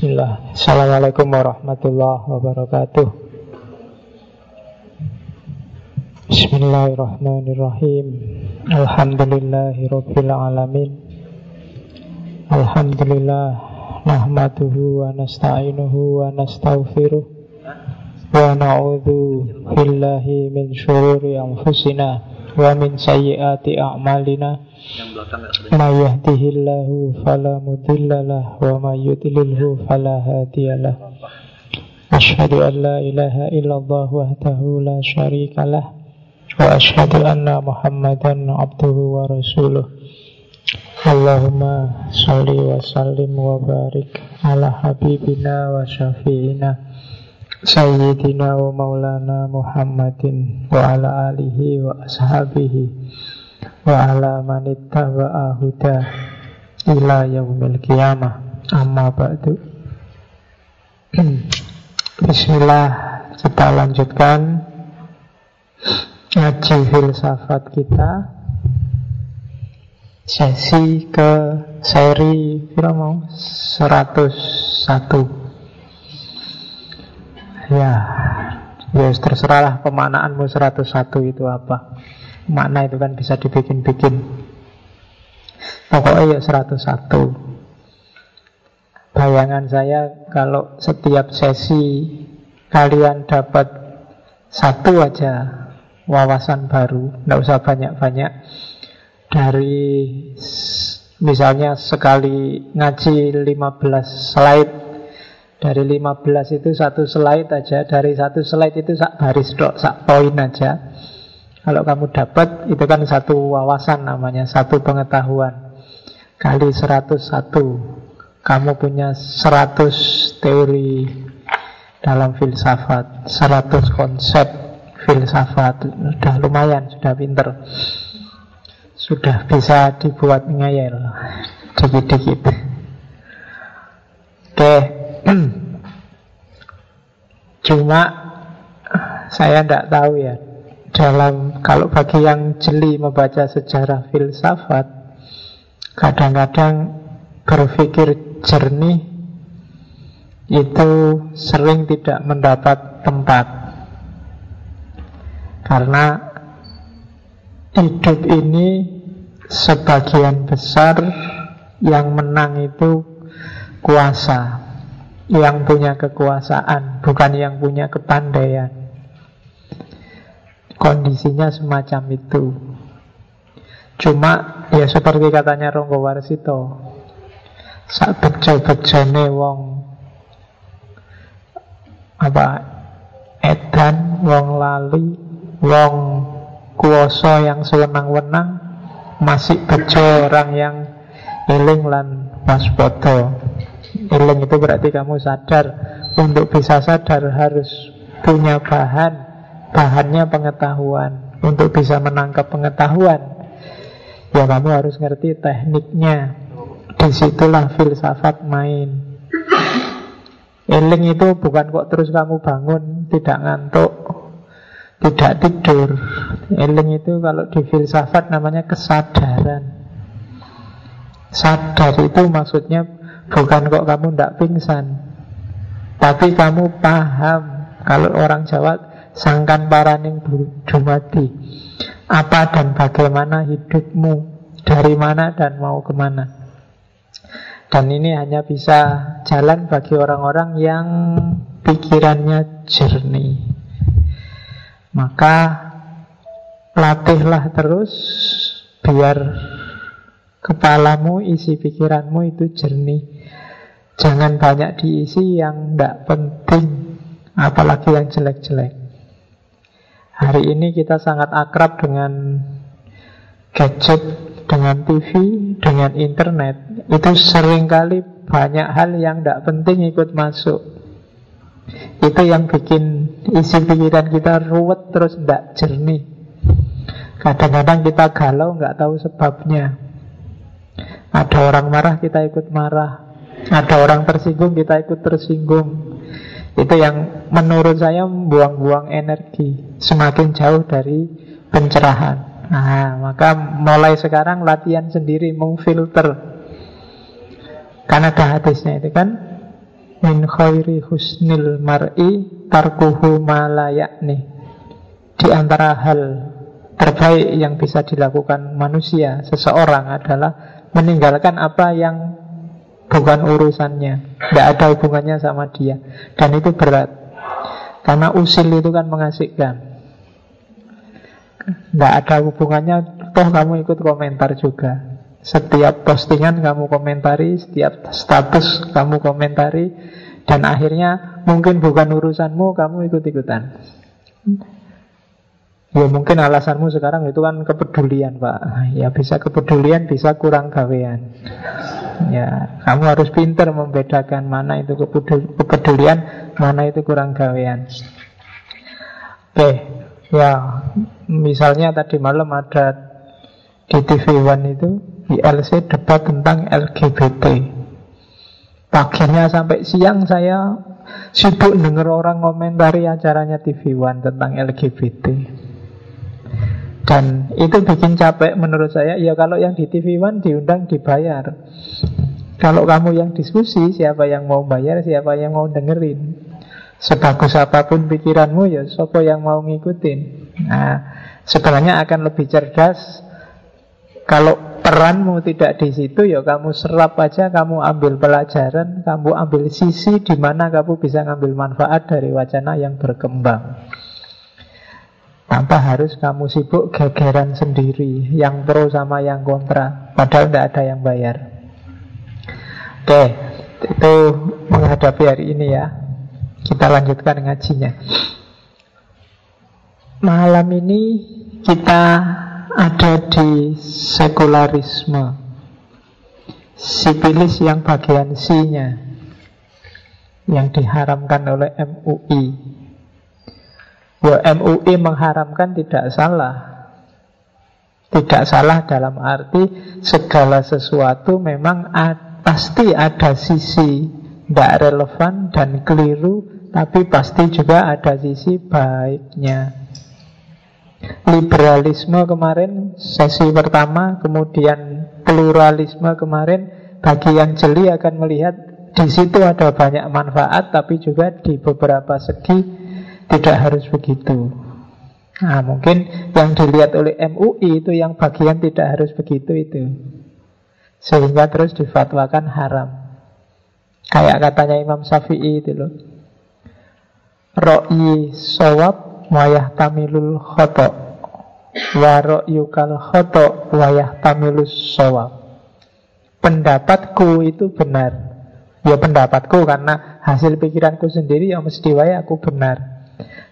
Bismillah. Assalamualaikum warahmatullahi wabarakatuh. Bismillahirrahmanirrahim. Alhamdulillahi rabbil alamin. Alhamdulillah Nahmaduhu wa nasta'inuhu wa nasta'ufiruh. Wa na'udhu billahi min syururi anfusina Wa min sayyiati a'malina Ma yahdihillahu fala mudillalah Wa ma yudlilhu fala hadiyalah Ashhadu an la ilaha illallah wahdahu la syarikalah Wa ashhadu anna muhammadan abduhu wa rasuluh. Allahumma salli wa sallim wa barik Ala habibina wa syafi'ina Sayyidina wa maulana Muhammadin Wa ala alihi wa ashabihi wa ala manitta wa ahuda ila yaumil qiyamah. Amma ba'du. Bismillah kita lanjutkan ngaji filsafat kita. Sesi ke seri mau? 101 ya ya terserahlah pemanaanmu 101 itu apa makna itu kan bisa dibikin-bikin. Pokoknya ya 101 bayangan saya kalau setiap sesi kalian dapat satu aja wawasan baru nggak usah banyak-banyak. Dari misalnya sekali ngaji 15 slide dari 15 itu satu slide aja dari satu slide itu sak baris dok sak poin aja kalau kamu dapat itu kan satu wawasan namanya, satu pengetahuan. Kali 101 kamu punya 100 teori dalam filsafat, 100 konsep filsafat. Sudah lumayan, sudah pinter. Sudah bisa dibuat ngayel dikit-dikit. Oke. Cuma saya tidak tahu ya dalam kalau bagi yang jeli membaca sejarah filsafat kadang-kadang berpikir jernih itu sering tidak mendapat tempat. Karena hidup ini sebagian besar yang menang itu kuasa yang punya kekuasaan bukan yang punya kepandaian Kondisinya semacam itu. Cuma ya seperti katanya Ronggo Warsito Saat bejo-bejone wong Apa Edan, wong lali Wong kuoso yang sewenang-wenang Masih bejo orang yang Iling lan waspada. Iling itu berarti kamu sadar. Untuk bisa sadar harus punya bahan bahannya pengetahuan. Untuk bisa menangkap pengetahuan, ya kamu harus ngerti tekniknya. Di situlah filsafat main. Eling itu bukan kok terus kamu bangun tidak ngantuk, tidak tidur. Eling itu kalau di filsafat namanya kesadaran. Sadar itu maksudnya bukan kok kamu tidak pingsan, tapi kamu paham. Kalau orang Jawa Sangkan paraning dumadi Apa dan bagaimana hidupmu? Dari mana dan mau ke mana? Dan ini hanya bisa jalan bagi orang-orang yang pikirannya jernih. Maka latihlah terus Biar kepalamu, isi pikiranmu itu jernih. Jangan banyak diisi yang tidak penting Apalagi yang jelek-jelek Hari ini kita sangat akrab dengan gadget, dengan TV, dengan internet. Itu sering kali banyak hal yang tidak penting ikut masuk. Itu yang bikin isi pikiran kita ruwet terus tidak jernih. Kadang-kadang kita galau nggak tahu sebabnya. Ada orang marah kita ikut marah. Ada orang tersinggung kita ikut tersinggung. Itu yang menurut saya buang-buang energi Semakin jauh dari pencerahan. Nah, maka mulai sekarang latihan sendiri memfilter Karena ada hadisnya itu kan min khairi husnil mar'i tarkuhu malayakni di antara hal terbaik yang bisa dilakukan manusia seseorang adalah meninggalkan apa yang bukan urusannya. Tidak ada hubungannya sama dia. Dan itu berat. Karena usil itu kan mengasihkan. Tidak ada hubungannya. Toh kamu ikut komentar juga. Setiap postingan kamu komentari, setiap status kamu komentari, dan akhirnya mungkin bukan urusanmu, kamu ikut-ikutan. Ya mungkin alasanmu sekarang itu kan kepedulian pak. Ya bisa kepedulian, bisa kurang gawean. Ya kamu harus pinter membedakan mana itu kepedulian, mana itu kurang gawean. Oke, ya misalnya tadi malam ada di TV One itu ILC debat tentang LGBT Paginya sampai siang saya sibuk dengar orang komentari acaranya TV One tentang LGBT Dan itu bikin capek menurut saya. Ya kalau yang di TV One diundang dibayar. Kalau kamu yang diskusi siapa yang mau bayar siapa yang mau dengerin. Sebagus apa pun pikiranmu ya siapa yang mau ngikutin? Nah sebenarnya akan lebih cerdas. Kalau peranmu tidak di situ ya kamu serap aja, kamu ambil pelajaran, kamu ambil sisi di mana kamu bisa ngambil manfaat dari wacana yang berkembang. Tanpa harus kamu sibuk gegeran sendiri, yang pro sama yang kontra, padahal tidak ada yang bayar. Oke, itu menghadapi hari ini ya. Kita lanjutkan ngajinya. Malam ini kita ada di sekularisme Sipilis yang bagian C-nya Yang diharamkan oleh MUI Ya MUI mengharamkan tidak salah. Tidak salah dalam arti Segala sesuatu memang pasti ada sisi Tidak relevan dan keliru Tapi pasti juga ada sisi baiknya. Liberalisme kemarin sesi pertama, kemudian pluralisme kemarin, bagi yang jeli akan melihat di situ ada banyak manfaat, tapi juga di beberapa segi tidak harus begitu. Nah, mungkin yang dilihat oleh MUI itu yang bagian tidak harus begitu itu. Sehingga terus difatwakan haram. Kayak katanya Imam Syafi'i itu loh. Ro'i sawab wayah tamilul khoto waro yukal khoto wayah tamilus sawab pendapatku itu benar ya pendapatku karena hasil pikiranku sendiri yang mesti wayah aku benar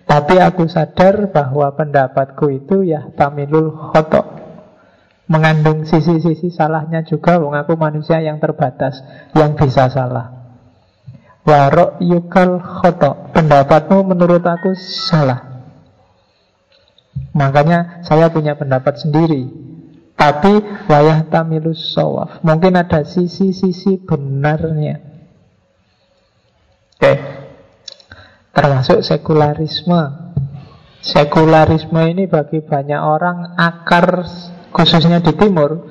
tapi aku sadar bahwa pendapatku itu ya tamilul khoto mengandung sisi-sisi salahnya juga wong aku manusia yang terbatas yang bisa salah warok yukal khoto pendapatmu menurut aku salah Makanya saya punya pendapat sendiri. Tapi wayah tamilus sawaf. Mungkin ada sisi-sisi benarnya. Oke. Termasuk sekularisme. Sekularisme ini bagi banyak orang akar khususnya di timur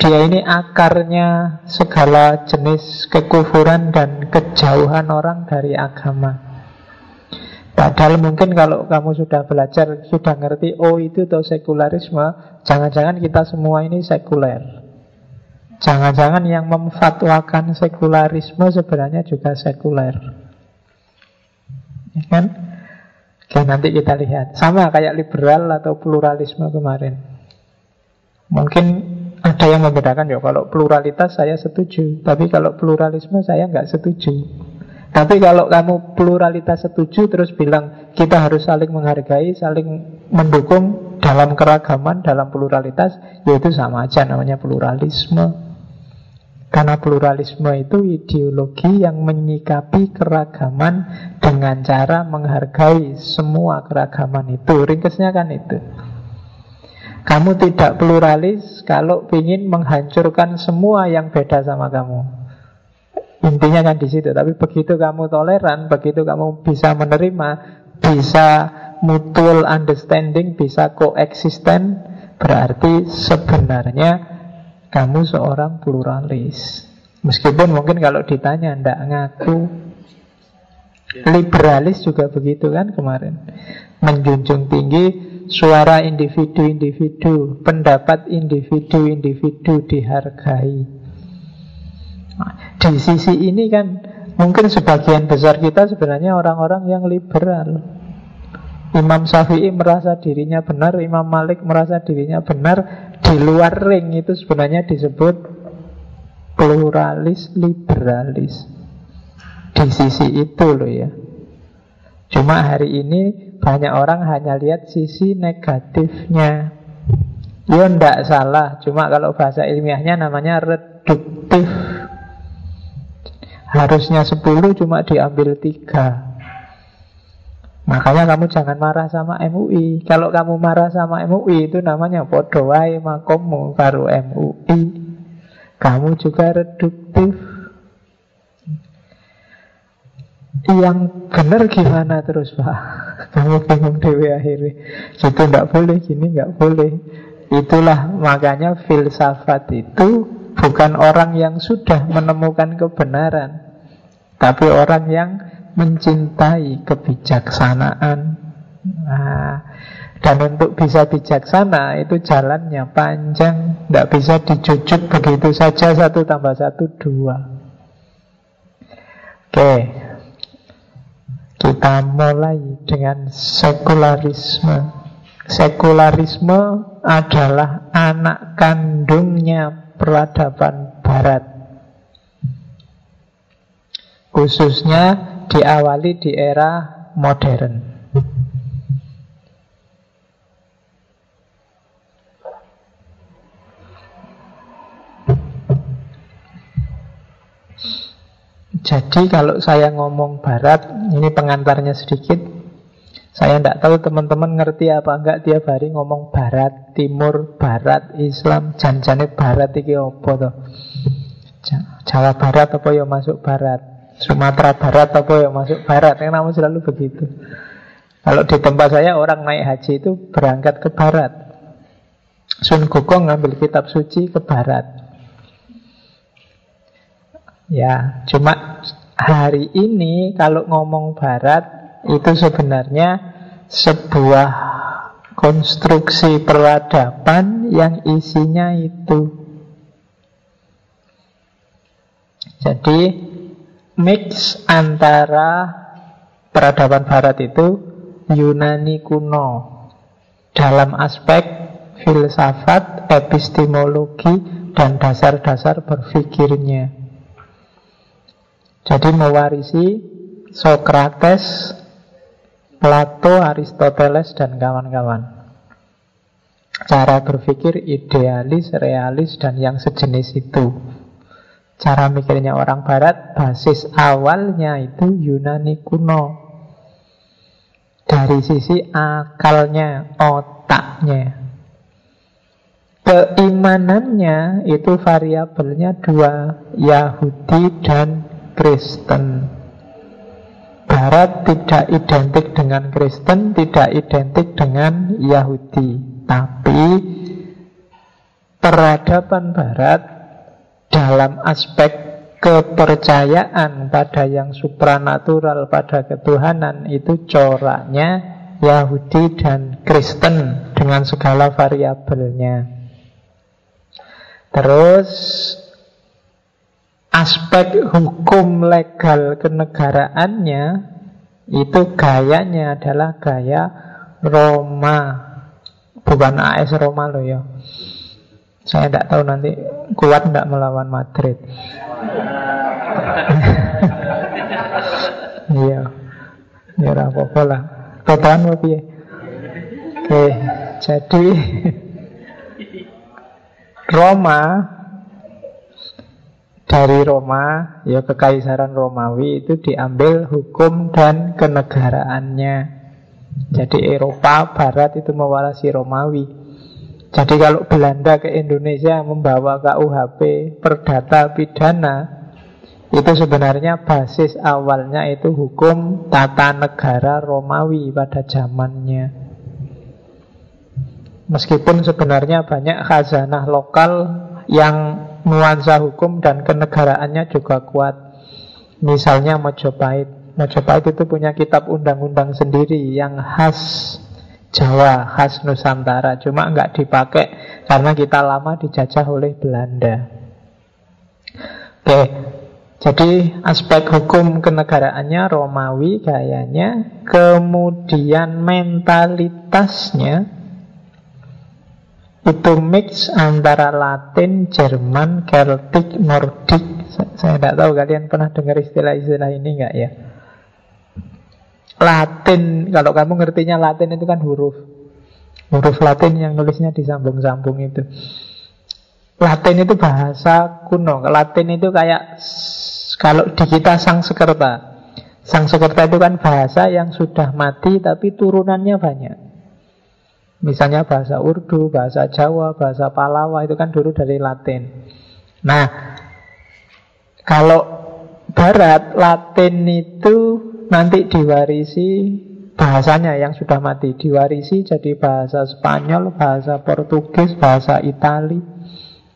dia ini akarnya segala jenis kekufuran dan kejauhan orang dari agama. Padahal mungkin kalau kamu sudah belajar, sudah ngerti, oh itu tuh sekularisme, jangan-jangan kita semua ini sekuler. Jangan-jangan yang memfatwakan sekularisme sebenarnya juga sekuler. Kan? Oke, nanti kita lihat. Sama kayak liberal atau pluralisme kemarin. Mungkin ada yang membedakan ya, kalau pluralitas saya setuju, tapi kalau pluralisme saya nggak setuju. Tapi kalau kamu pluralitas setuju terus bilang kita harus saling menghargai, saling mendukung dalam keragaman, dalam pluralitas, yaitu sama aja namanya pluralisme. Karena pluralisme itu ideologi yang menyikapi keragaman dengan cara menghargai semua keragaman itu. Ringkesnya kan itu. Kamu tidak pluralis kalau ingin menghancurkan semua yang beda sama kamu. Intinya kan di situ. Tapi begitu kamu toleran, begitu kamu bisa menerima, bisa mutual understanding, bisa koeksisten, berarti sebenarnya kamu seorang pluralis. Meskipun mungkin kalau ditanya ndak ngaku, Liberalis juga begitu kan kemarin. Menjunjung tinggi suara individu-individu, pendapat individu-individu dihargai. Di sisi ini kan mungkin sebagian besar kita sebenarnya orang-orang yang liberal. Imam Syafi'i merasa dirinya benar, Imam Malik merasa dirinya benar. Di luar ring itu sebenarnya disebut pluralis liberalis. Di sisi itu loh ya. Cuma hari ini banyak orang hanya lihat sisi negatifnya. Ya ndak salah, cuma kalau bahasa ilmiahnya namanya reduktif. Harusnya 10 cuma diambil 3 Makanya kamu jangan marah sama MUI Kalau kamu marah sama MUI itu namanya podowai makomu baru MUI Kamu juga reduktif. Yang benar gimana terus Pak? Kamu bingung dewi akhirnya. Itu tidak boleh, gini nggak boleh. Itulah makanya filsafat itu Bukan orang yang sudah menemukan kebenaran Tapi orang yang mencintai kebijaksanaan. Nah, Dan untuk bisa bijaksana itu jalannya panjang. Tidak bisa dicucut begitu saja Satu tambah satu dua. Oke. Kita mulai dengan sekularisme. Sekularisme adalah anak kandungnya peradaban barat. Khususnya diawali di era modern. Jadi kalau saya ngomong barat Ini pengantarnya sedikit. Saya tidak tahu teman-teman ngerti apa enggak Tiap hari ngomong barat, timur, barat, Islam Janjane barat iki apa tuh Jawa Barat apa ya masuk Barat Sumatera Barat apa ya? Masuk Barat. Yang namanya selalu begitu. Kalau di tempat saya orang naik haji itu berangkat ke Barat. Sun Gokong ngambil kitab suci ke Barat. Ya, cuma hari ini kalau ngomong Barat itu sebenarnya sebuah konstruksi peradaban yang isinya itu. Jadi mix antara peradaban barat itu Yunani kuno dalam aspek filsafat, epistemologi, dan dasar-dasar berpikirnya. Jadi mewarisi Socrates, Plato, Aristoteles, dan kawan-kawan. Cara berpikir idealis, realis, dan yang sejenis itu. Cara mikirnya orang barat basis awalnya itu Yunani kuno. Dari sisi akalnya, otaknya. Keimanannya itu variabelnya dua Yahudi dan Kristen. Barat tidak identik dengan Kristen Tidak identik dengan Yahudi. Tapi Peradaban Barat dalam aspek kepercayaan pada yang supranatural, pada ketuhanan itu coraknya Yahudi dan Kristen dengan segala variabelnya. Terus aspek hukum legal kenegaraannya itu gayanya adalah gaya Roma, bukan AS Roma loh ya. Saya tidak tahu nanti kuat tidak melawan Madrid. Iya. Ya apa-apa lah. Ya? Oke, jadi Roma dari Roma, ya kekaisaran Romawi itu diambil hukum dan kenegaraannya. Jadi Eropa Barat itu mewarisi Romawi. Jadi kalau Belanda ke Indonesia membawa KUHP perdata pidana itu sebenarnya basis awalnya itu hukum tata negara Romawi pada zamannya. Meskipun sebenarnya banyak khazanah lokal yang nuansa hukum dan kenegaraannya juga kuat. Misalnya Mojopahit. Mojopahit itu punya kitab undang-undang sendiri yang khas Jawa, khas Nusantara. Cuma nggak dipakai karena kita lama dijajah oleh Belanda. Oke, jadi aspek hukum kenegaraannya Romawi gayanya, kemudian mentalitasnya itu mix antara Latin, Jerman, Celtic, Nordik. Saya tidak tahu kalian pernah dengar istilah-istilah ini enggak ya? Latin, kalau kamu ngertinya Latin itu kan huruf. Huruf Latin yang nulisnya disambung-sambung itu. Latin itu bahasa kuno. Latin itu kayak kalau di kita sang sekerta. Sang sekerta itu kan bahasa yang sudah mati tapi turunannya banyak. Misalnya bahasa Urdu, bahasa Jawa, bahasa Palawa itu kan dulu dari Latin. Nah, kalau Barat, Latin itu nanti diwarisi bahasanya yang sudah mati. Diwarisi jadi bahasa Spanyol, bahasa Portugis, bahasa Itali.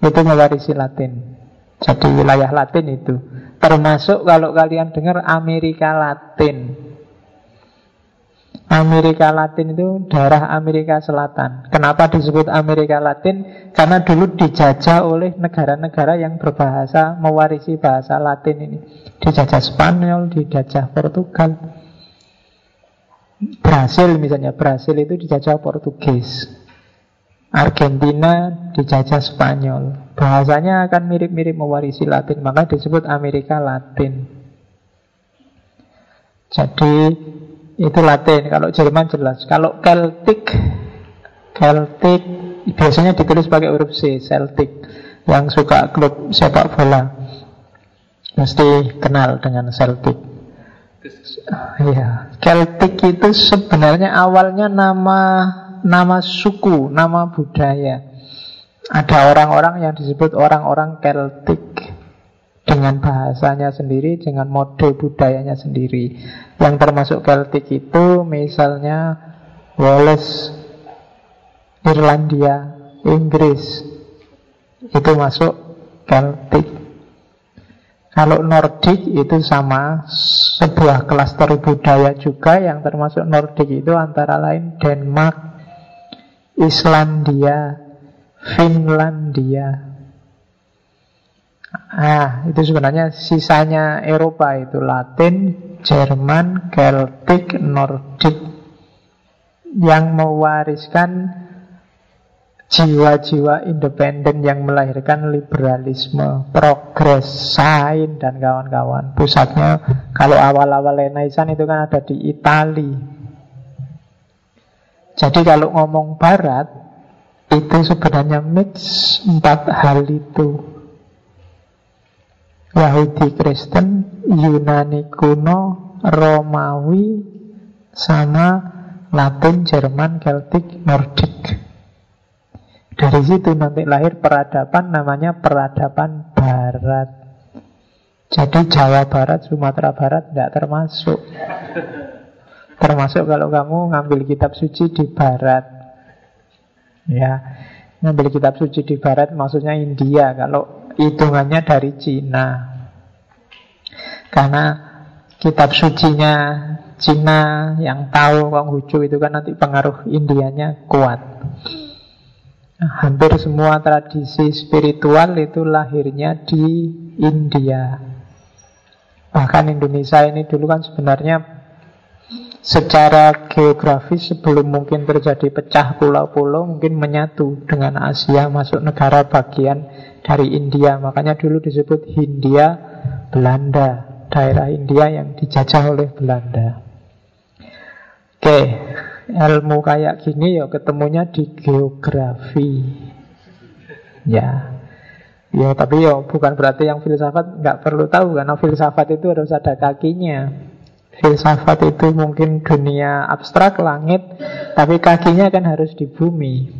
Itu mewarisi Latin. Jadi wilayah Latin itu. Termasuk kalau kalian dengar Amerika Latin. Amerika Latin itu daerah Amerika Selatan. Kenapa disebut Amerika Latin? Karena dulu dijajah oleh negara-negara yang berbahasa mewarisi bahasa Latin ini. Dijajah Spanyol, dijajah Portugal. Brasil misalnya, Brasil itu dijajah Portugis. Argentina dijajah Spanyol. Bahasanya akan mirip-mirip mewarisi Latin, maka disebut Amerika Latin. Jadi itu Latin. Kalau Jerman jelas. Kalau Celtic, Celtic biasanya ditulis pakai huruf C, Celtic. Yang suka klub sepak bola mesti kenal dengan Celtic. Iya, Celtic itu sebenarnya awalnya nama nama suku, nama budaya. Ada orang-orang yang disebut orang-orang Celtic dengan bahasanya sendiri, dengan mode budayanya sendiri. Yang termasuk Celtic itu misalnya Wales, Irlandia, Inggris. Itu masuk Celtic. Kalau Nordik itu sama sebuah klaster budaya juga yang termasuk Nordik itu antara lain Denmark, Islandia, Finlandia, Ah, itu sebenarnya sisanya Eropa itu Latin, Jerman, Celtic, Nordik yang mewariskan jiwa-jiwa independen yang melahirkan liberalisme, progres, sain dan kawan-kawan. Pusatnya kalau awal-awal Renaissance itu kan ada di Itali. Jadi kalau ngomong Barat itu sebenarnya mix empat hal itu. Yahudi Kristen, Yunani kuno, Romawi, sama Latin, Jerman, Celtic, Nordik. Dari situ nanti lahir peradaban namanya peradaban Barat. Jadi Jawa Barat, Sumatera Barat tidak termasuk. Termasuk kalau kamu ngambil kitab suci di Barat. Ya, ngambil kitab suci di Barat maksudnya India. Kalau hitungannya dari Cina. Karena kitab sucinya Cina yang tahu Konghucu itu kan nanti pengaruh Indianya kuat. hampir semua tradisi spiritual itu lahirnya di India. Bahkan Indonesia ini dulu kan sebenarnya secara geografis sebelum mungkin terjadi pecah pulau-pulau mungkin menyatu dengan Asia masuk negara bagian dari India. Makanya dulu disebut Hindia Belanda, daerah India yang dijajah oleh Belanda. Oke, ilmu kayak gini ya ketemunya di geografi. Ya. Ya, tapi ya bukan berarti yang filsafat nggak perlu tahu karena filsafat itu harus ada kakinya. Filsafat itu mungkin dunia abstrak, langit, tapi kakinya kan harus di bumi.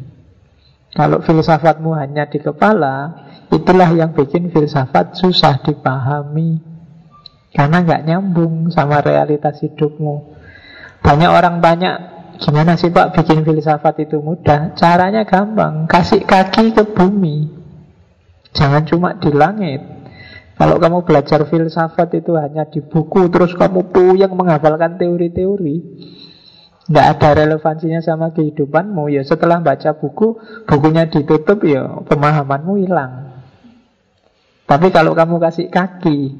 Kalau filsafatmu hanya di kepala, Itulah yang bikin filsafat susah dipahami. Karena nggak nyambung sama realitas hidupmu. Banyak orang banyak Gimana sih Pak bikin filsafat itu mudah? Caranya gampang Kasih kaki ke bumi. Jangan cuma di langit. Kalau kamu belajar filsafat itu hanya di buku Terus kamu puyeng menghafalkan teori-teori Nggak ada relevansinya sama kehidupanmu Ya setelah baca buku Bukunya ditutup ya pemahamanmu hilang Tapi kalau kamu kasih kaki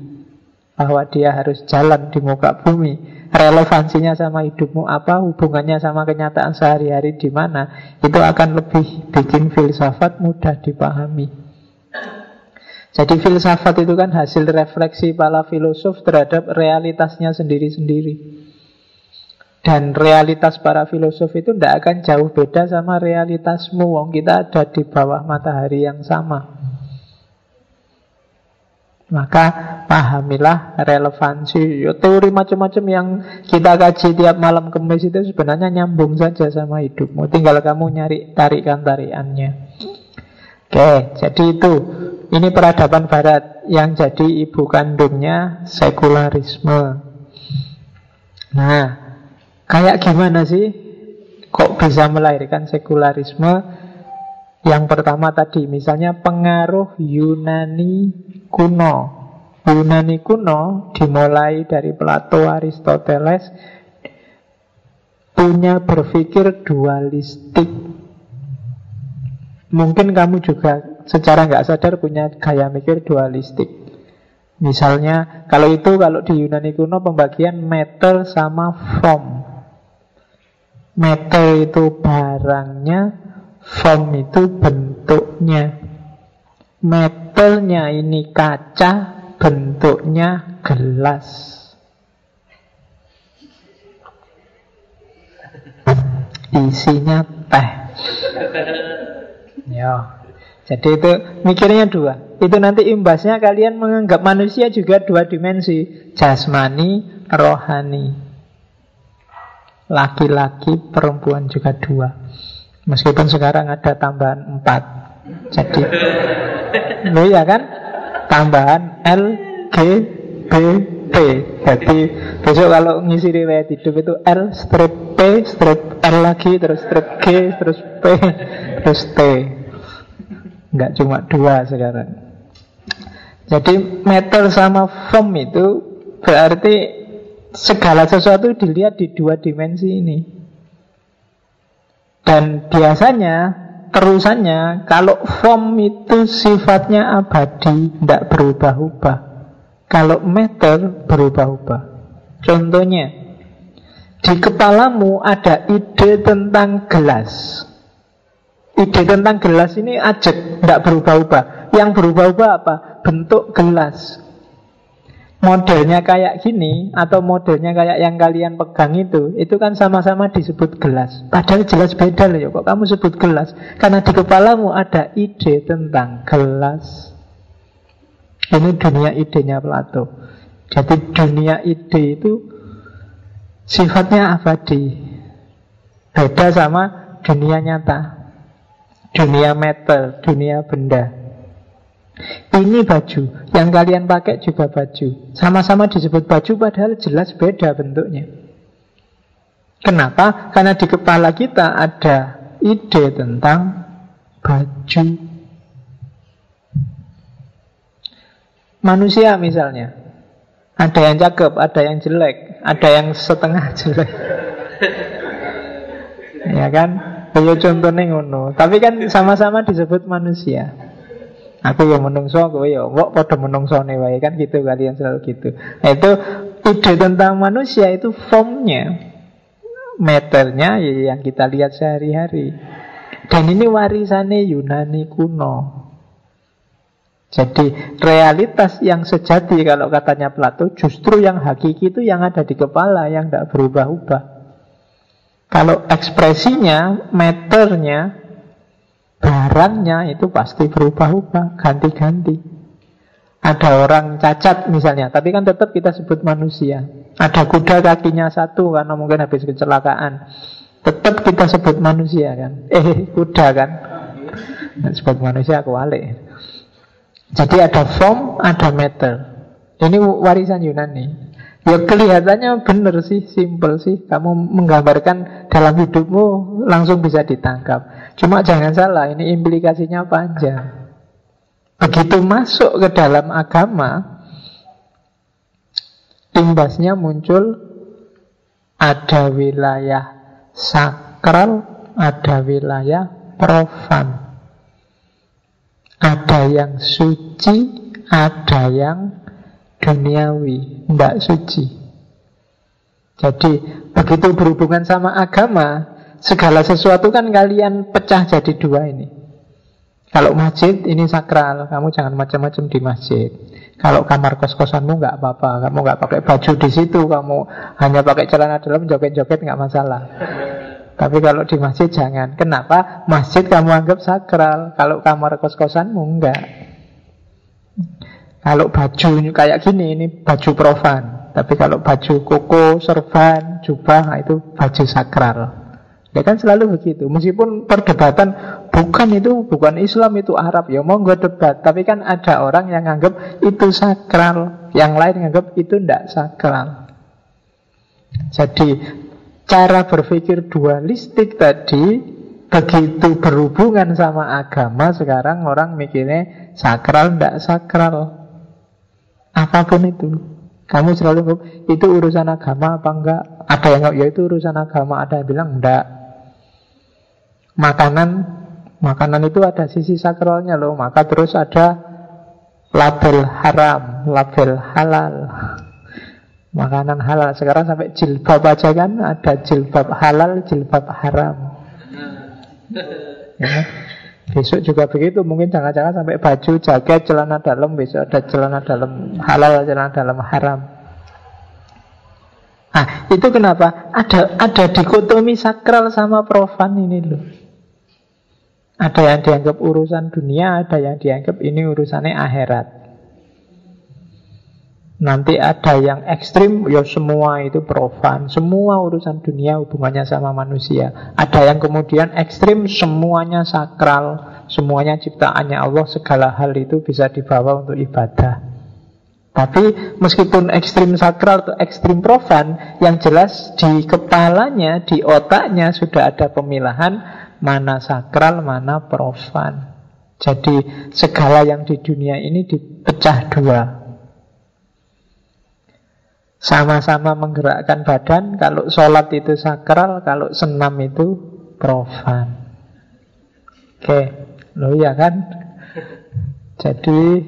Bahwa dia harus jalan di muka bumi Relevansinya sama hidupmu apa Hubungannya sama kenyataan sehari-hari di mana Itu akan lebih bikin filsafat mudah dipahami jadi filsafat itu kan hasil refleksi para filosof terhadap realitasnya sendiri-sendiri. Dan realitas para filosof itu tidak akan jauh beda sama realitasmu. Wong kita ada di bawah matahari yang sama. Maka pahamilah relevansi. Ya, Teori macam-macam yang kita kaji tiap malam kemis itu sebenarnya nyambung saja sama hidupmu. Tinggal kamu nyari tarikan-tarikannya. Oke, jadi itu. Ini peradaban barat. Yang jadi ibu kandungnya sekularisme. Nah, kayak gimana sih? Kok bisa melahirkan sekularisme? Yang pertama tadi, misalnya pengaruh Yunani kuno. Yunani kuno dimulai dari Plato, Aristoteles, punya berpikir dualistik. Mungkin kamu juga secara nggak sadar punya gaya mikir dualistik. Misalnya, kalau itu kalau di Yunani kuno pembagian meter sama form. Meter itu barangnya, form itu bentuknya. Meternya ini kaca, bentuknya gelas. Isinya teh. Ya. Jadi itu mikirnya dua. Itu nanti imbasnya kalian menganggap manusia juga dua dimensi. Jasmani, rohani. Laki-laki, perempuan juga dua. Meskipun sekarang ada tambahan empat. Jadi, lo ya kan? Tambahan L, G, B, P. Jadi besok kalau ngisi riwayat hidup itu L strip P strip L lagi terus strip G terus P terus T Nggak cuma dua sekarang Jadi meter sama form itu Berarti segala sesuatu dilihat di dua dimensi ini Dan biasanya Terusannya Kalau form itu sifatnya abadi Tidak berubah-ubah Kalau meter berubah-ubah Contohnya Di kepalamu ada ide tentang gelas Ide tentang gelas ini ajak, tidak berubah-ubah. Yang berubah-ubah apa? Bentuk gelas. Modelnya kayak gini atau modelnya kayak yang kalian pegang itu, itu kan sama-sama disebut gelas. Padahal jelas beda loh ya, kok kamu sebut gelas? Karena di kepalamu ada ide tentang gelas. Ini dunia idenya Plato. Jadi dunia ide itu sifatnya abadi. Beda sama dunia nyata. Dunia metal, dunia benda Ini baju Yang kalian pakai juga baju Sama-sama disebut baju padahal jelas beda bentuknya Kenapa? Karena di kepala kita ada ide tentang baju Manusia misalnya Ada yang cakep, ada yang jelek Ada yang setengah jelek Ya kan? Ya contohnya ngono. Tapi kan sama-sama disebut manusia. Aku ya menungso, aku ya kok pada menungso nih kan gitu kalian selalu gitu. Nah, itu ide tentang manusia itu formnya, meternya ya yang kita lihat sehari-hari. Dan ini warisannya Yunani kuno. Jadi realitas yang sejati kalau katanya Plato justru yang hakiki itu yang ada di kepala yang tidak berubah-ubah. Kalau ekspresinya, meternya, barangnya itu pasti berubah-ubah, ganti-ganti. Ada orang cacat misalnya, tapi kan tetap kita sebut manusia. Ada kuda kakinya satu karena mungkin habis kecelakaan. Tetap kita sebut manusia kan. Eh, kuda kan. Sebut manusia aku alik. Jadi ada form, ada meter. Ini warisan Yunani. Ya kelihatannya benar sih, simple sih. Kamu menggambarkan dalam hidupmu langsung bisa ditangkap. Cuma jangan salah, ini implikasinya panjang. begitu masuk ke dalam agama, imbasnya muncul ada wilayah sakral, ada wilayah profan. Ada yang suci, ada yang duniawi, tidak suci. Jadi begitu berhubungan sama agama, segala sesuatu kan kalian pecah jadi dua ini. Kalau masjid ini sakral, kamu jangan macam-macam di masjid. Kalau kamar kos-kosanmu nggak apa-apa, kamu nggak pakai baju di situ, kamu hanya pakai celana dalam joget-joget nggak masalah. Tapi kalau di masjid jangan. Kenapa? Masjid kamu anggap sakral. Kalau kamar kos-kosanmu enggak. Kalau baju kayak gini, ini baju profan. Tapi kalau baju koko, serban, jubah, itu baju sakral. Ya kan selalu begitu. Meskipun perdebatan bukan itu, bukan Islam itu Arab. Ya mau gue debat. Tapi kan ada orang yang anggap itu sakral. Yang lain anggap itu tidak sakral. Jadi cara berpikir dualistik tadi begitu berhubungan sama agama sekarang orang mikirnya sakral tidak sakral Apa pun itu Kamu selalu itu urusan agama apa enggak Ada yang ya itu urusan agama Ada yang bilang enggak Makanan Makanan itu ada sisi sakralnya loh Maka terus ada label haram Label halal Makanan halal Sekarang sampai jilbab aja kan Ada jilbab halal, jilbab haram ya. Besok juga begitu, mungkin jangan-jangan sampai baju, jaket, celana dalam, besok ada celana dalam halal, celana dalam haram. Ah, itu kenapa? Ada ada dikotomi sakral sama profan ini loh. Ada yang dianggap urusan dunia, ada yang dianggap ini urusannya akhirat. Nanti ada yang ekstrim, ya semua itu profan. Semua urusan dunia hubungannya sama manusia. Ada yang kemudian ekstrim, semuanya sakral. Semuanya ciptaannya Allah, segala hal itu bisa dibawa untuk ibadah. Tapi meskipun ekstrim sakral atau ekstrim profan, yang jelas di kepalanya, di otaknya sudah ada pemilahan mana sakral, mana profan. Jadi segala yang di dunia ini dipecah dua. Sama-sama menggerakkan badan Kalau sholat itu sakral Kalau senam itu profan Oke Loh ya kan Jadi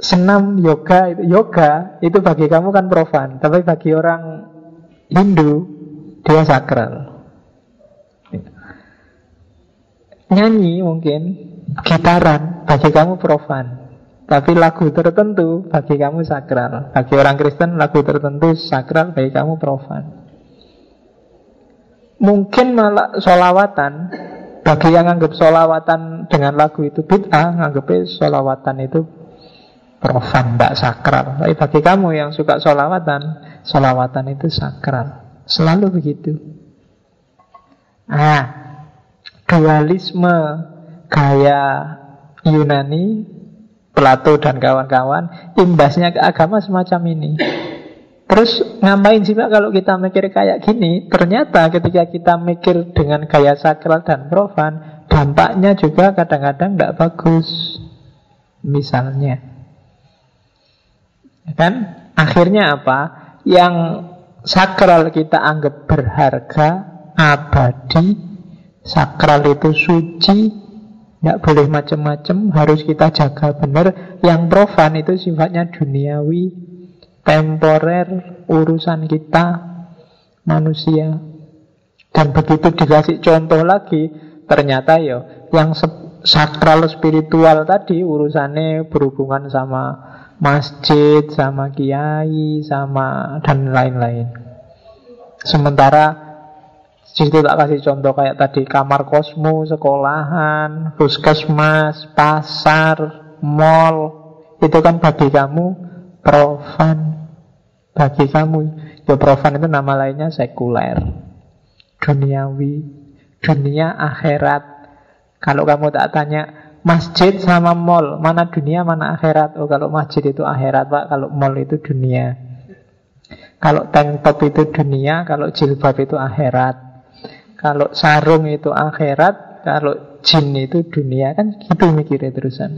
Senam yoga itu Yoga itu bagi kamu kan profan Tapi bagi orang Hindu Dia sakral Nyanyi mungkin Gitaran Bagi kamu profan tapi lagu tertentu bagi kamu sakral. Bagi orang Kristen lagu tertentu sakral, bagi kamu profan. Mungkin malah solawatan bagi yang anggap solawatan dengan lagu itu bid'ah, anggapnya solawatan itu profan, tidak sakral. Tapi bagi kamu yang suka solawatan, solawatan itu sakral. Selalu begitu. Nah, dualisme gaya Yunani Plato dan kawan-kawan imbasnya ke agama semacam ini. Terus ngapain sih Pak kalau kita mikir kayak gini? Ternyata ketika kita mikir dengan gaya sakral dan profan Dampaknya juga kadang-kadang tidak bagus Misalnya. Ya Kan? Akhirnya apa? Yang sakral kita anggap berharga Abadi Sakral itu suci tidak boleh macam-macam, harus kita jaga benar. Yang profan itu sifatnya duniawi, temporer, urusan kita, manusia. Dan begitu dikasih contoh lagi, ternyata ya yang sakral spiritual tadi urusannya berhubungan sama masjid, sama kiai, sama dan lain-lain. Sementara Situ tak kasih contoh kayak tadi kamar kosmo, sekolahan, puskesmas, pasar, mall. Itu kan bagi kamu profan. Bagi kamu, ya profan itu nama lainnya sekuler. Duniawi, dunia akhirat. Kalau kamu tak tanya masjid sama mall, mana dunia, mana akhirat? Oh kalau masjid itu akhirat pak, kalau mall itu dunia. Kalau tank top itu dunia, kalau jilbab itu akhirat. Kalau sarung itu akhirat, kalau jin itu dunia kan gitu mikirnya terusan.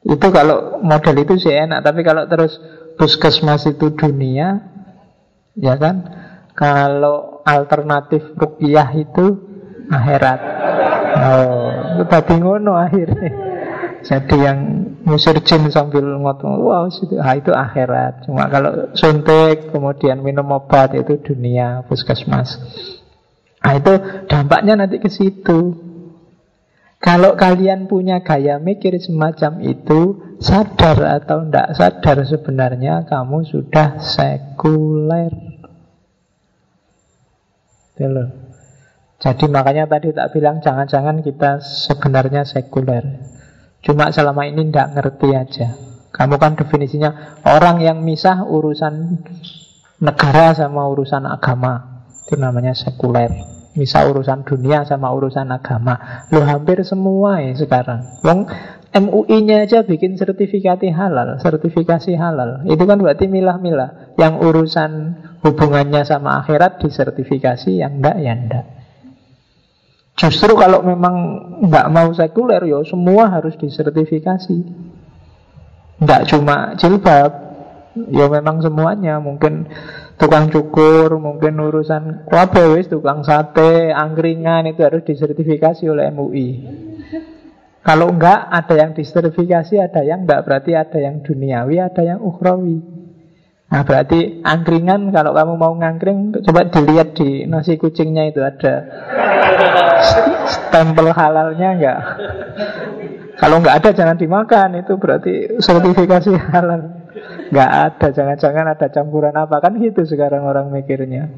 Itu kalau model itu sih enak, tapi kalau terus puskesmas itu dunia, ya kan? Kalau alternatif rukiah itu akhirat. Oh, tadi ngono akhirnya. Jadi yang musir jin sambil ngotong, wow itu, ah, itu akhirat. Cuma kalau suntik, kemudian minum obat itu dunia puskesmas. Nah itu dampaknya nanti ke situ. Kalau kalian punya gaya mikir semacam itu, sadar atau tidak sadar sebenarnya kamu sudah sekuler. Gitu Jadi makanya tadi tak bilang jangan-jangan kita sebenarnya sekuler. Cuma selama ini tidak ngerti aja. Kamu kan definisinya orang yang misah urusan negara sama urusan agama. Itu namanya sekuler. Misal urusan dunia sama urusan agama. Lo hampir semua ya sekarang. Wong MUI-nya aja bikin sertifikasi halal Sertifikasi halal. Itu kan berarti milah-milah. Yang urusan hubungannya sama akhirat disertifikasi Yang enggak ya enggak. Justru kalau memang nggak mau sekuler yo semua harus disertifikasi. Nggak cuma jilbab, ya memang semuanya. Mungkin tukang cukur, mungkin urusan wabe wis tukang sate, angkringan itu harus disertifikasi oleh MUI. Kalau enggak ada yang disertifikasi, ada yang enggak berarti ada yang duniawi, ada yang ukhrawi. Nah berarti angkringan kalau kamu mau ngangkring coba dilihat di nasi kucingnya itu ada stempel halalnya enggak. Kalau enggak ada jangan dimakan itu berarti sertifikasi halal. Nggak ada, jangan-jangan ada campuran apa. Kan gitu sekarang orang mikirnya.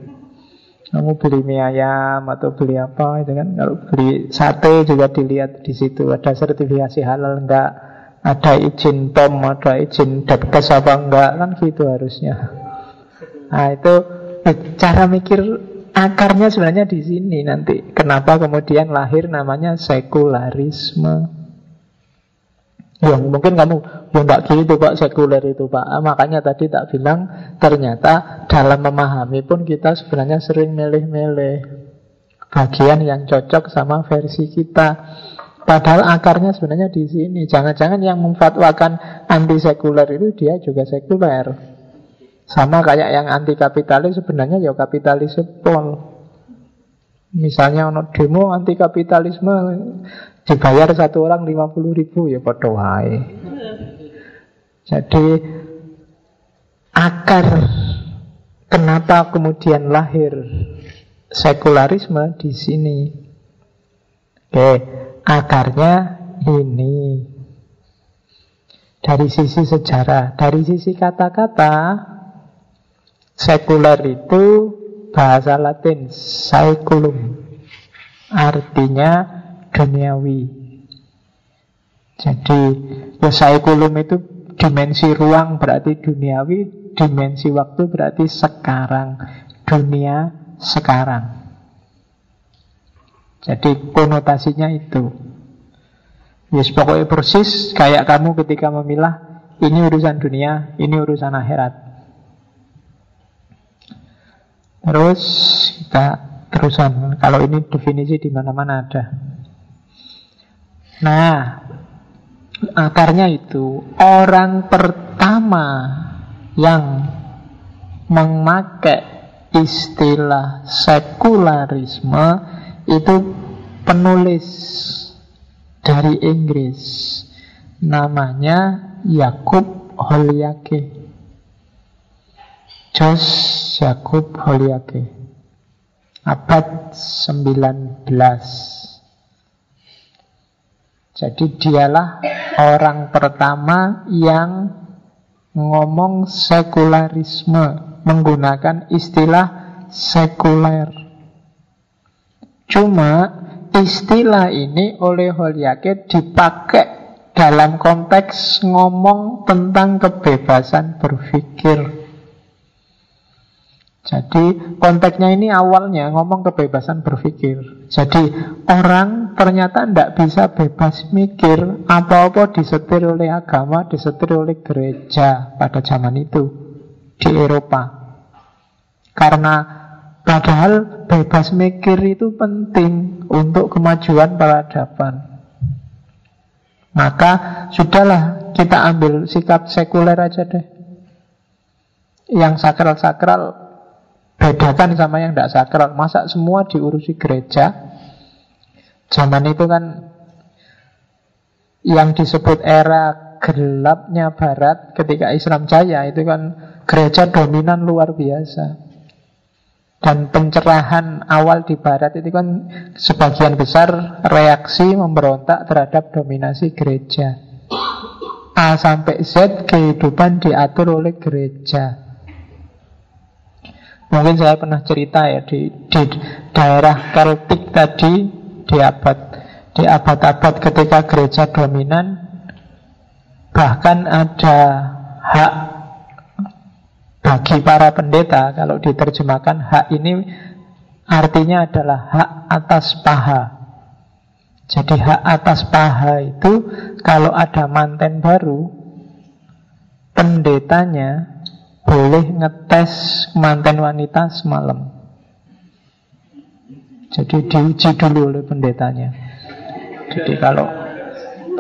Kamu beli mie ayam atau beli apa itu kan? Kalau beli sate juga dilihat di situ. Ada sertifikasi halal enggak Ada izin POM, ada izin Depkes apa enggak Kan gitu harusnya. Nah itu eh, cara mikir akarnya sebenarnya di sini nanti. Kenapa kemudian lahir namanya sekularisme? Ya mungkin kamu ya enggak gitu Pak sekuler itu Pak. Ah, Makanya tadi tak bilang ternyata dalam memahami pun kita sebenarnya sering milih-milih Bagian yang cocok sama versi kita. Padahal akarnya sebenarnya di sini. Jangan-jangan yang memfatwakan anti sekuler itu dia juga sekuler. Sama kayak yang anti kapitalis sebenarnya ya kapitalis pol. Misalnya ono demo anti kapitalisme Dibayar satu orang 50 ribu ya wae. Jadi akar kenapa kemudian lahir sekularisme di sini. Oke, akarnya ini. Dari sisi sejarah, dari sisi kata-kata, sekuler itu bahasa Latin saeculum. Artinya duniawi. Jadi kulum itu dimensi ruang berarti duniawi, dimensi waktu berarti sekarang, dunia sekarang. Jadi konotasinya itu. Yes, pokoknya persis kayak kamu ketika memilah ini urusan dunia, ini urusan akhirat. Terus kita terusan. Kalau ini definisi di mana-mana ada. Nah, akarnya itu orang pertama yang memakai istilah sekularisme itu penulis dari Inggris. Namanya Yakub Holiake Jos Yakub Holiake abad 19 jadi dialah orang pertama yang ngomong sekularisme menggunakan istilah sekuler. Cuma istilah ini oleh Holyake dipakai dalam konteks ngomong tentang kebebasan berpikir. Jadi konteksnya ini awalnya ngomong kebebasan berpikir. Jadi orang ternyata tidak bisa bebas mikir apa-apa disetir oleh agama, disetir oleh gereja pada zaman itu di Eropa. Karena padahal bebas mikir itu penting untuk kemajuan peradaban. Maka sudahlah kita ambil sikap sekuler aja deh. Yang sakral-sakral bedakan sama yang tidak sakral. Masa semua diurusi gereja? Zaman itu kan yang disebut era gelapnya barat ketika Islam jaya itu kan gereja dominan luar biasa. Dan pencerahan awal di barat itu kan sebagian besar reaksi memberontak terhadap dominasi gereja. A sampai Z kehidupan diatur oleh gereja. Mungkin saya pernah cerita ya di, di daerah Celtic tadi di abad di abad-abad ketika gereja dominan bahkan ada hak bagi para pendeta kalau diterjemahkan hak ini artinya adalah hak atas paha. Jadi hak atas paha itu kalau ada manten baru pendetanya boleh ngetes manten wanita semalam. Jadi diuji dulu oleh pendetanya. Jadi kalau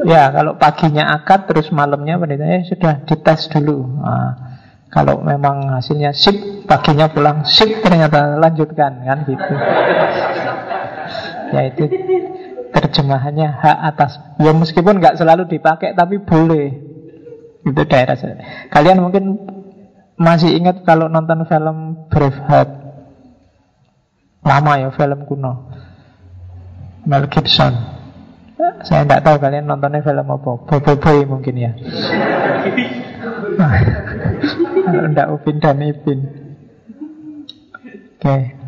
ya kalau paginya akad terus malamnya pendetanya sudah dites dulu. Nah, kalau memang hasilnya sip, paginya pulang sip ternyata lanjutkan kan gitu. ya itu terjemahannya hak atas. Ya meskipun nggak selalu dipakai tapi boleh. Itu daerah. Kalian mungkin masih ingat kalau nonton film Braveheart? Lama ya film kuno. Mel Gibson. Saya tidak tahu kalian nontonnya film apa. Bobo Boy mungkin ya. Tidak Upin dan Ipin Oke. okay.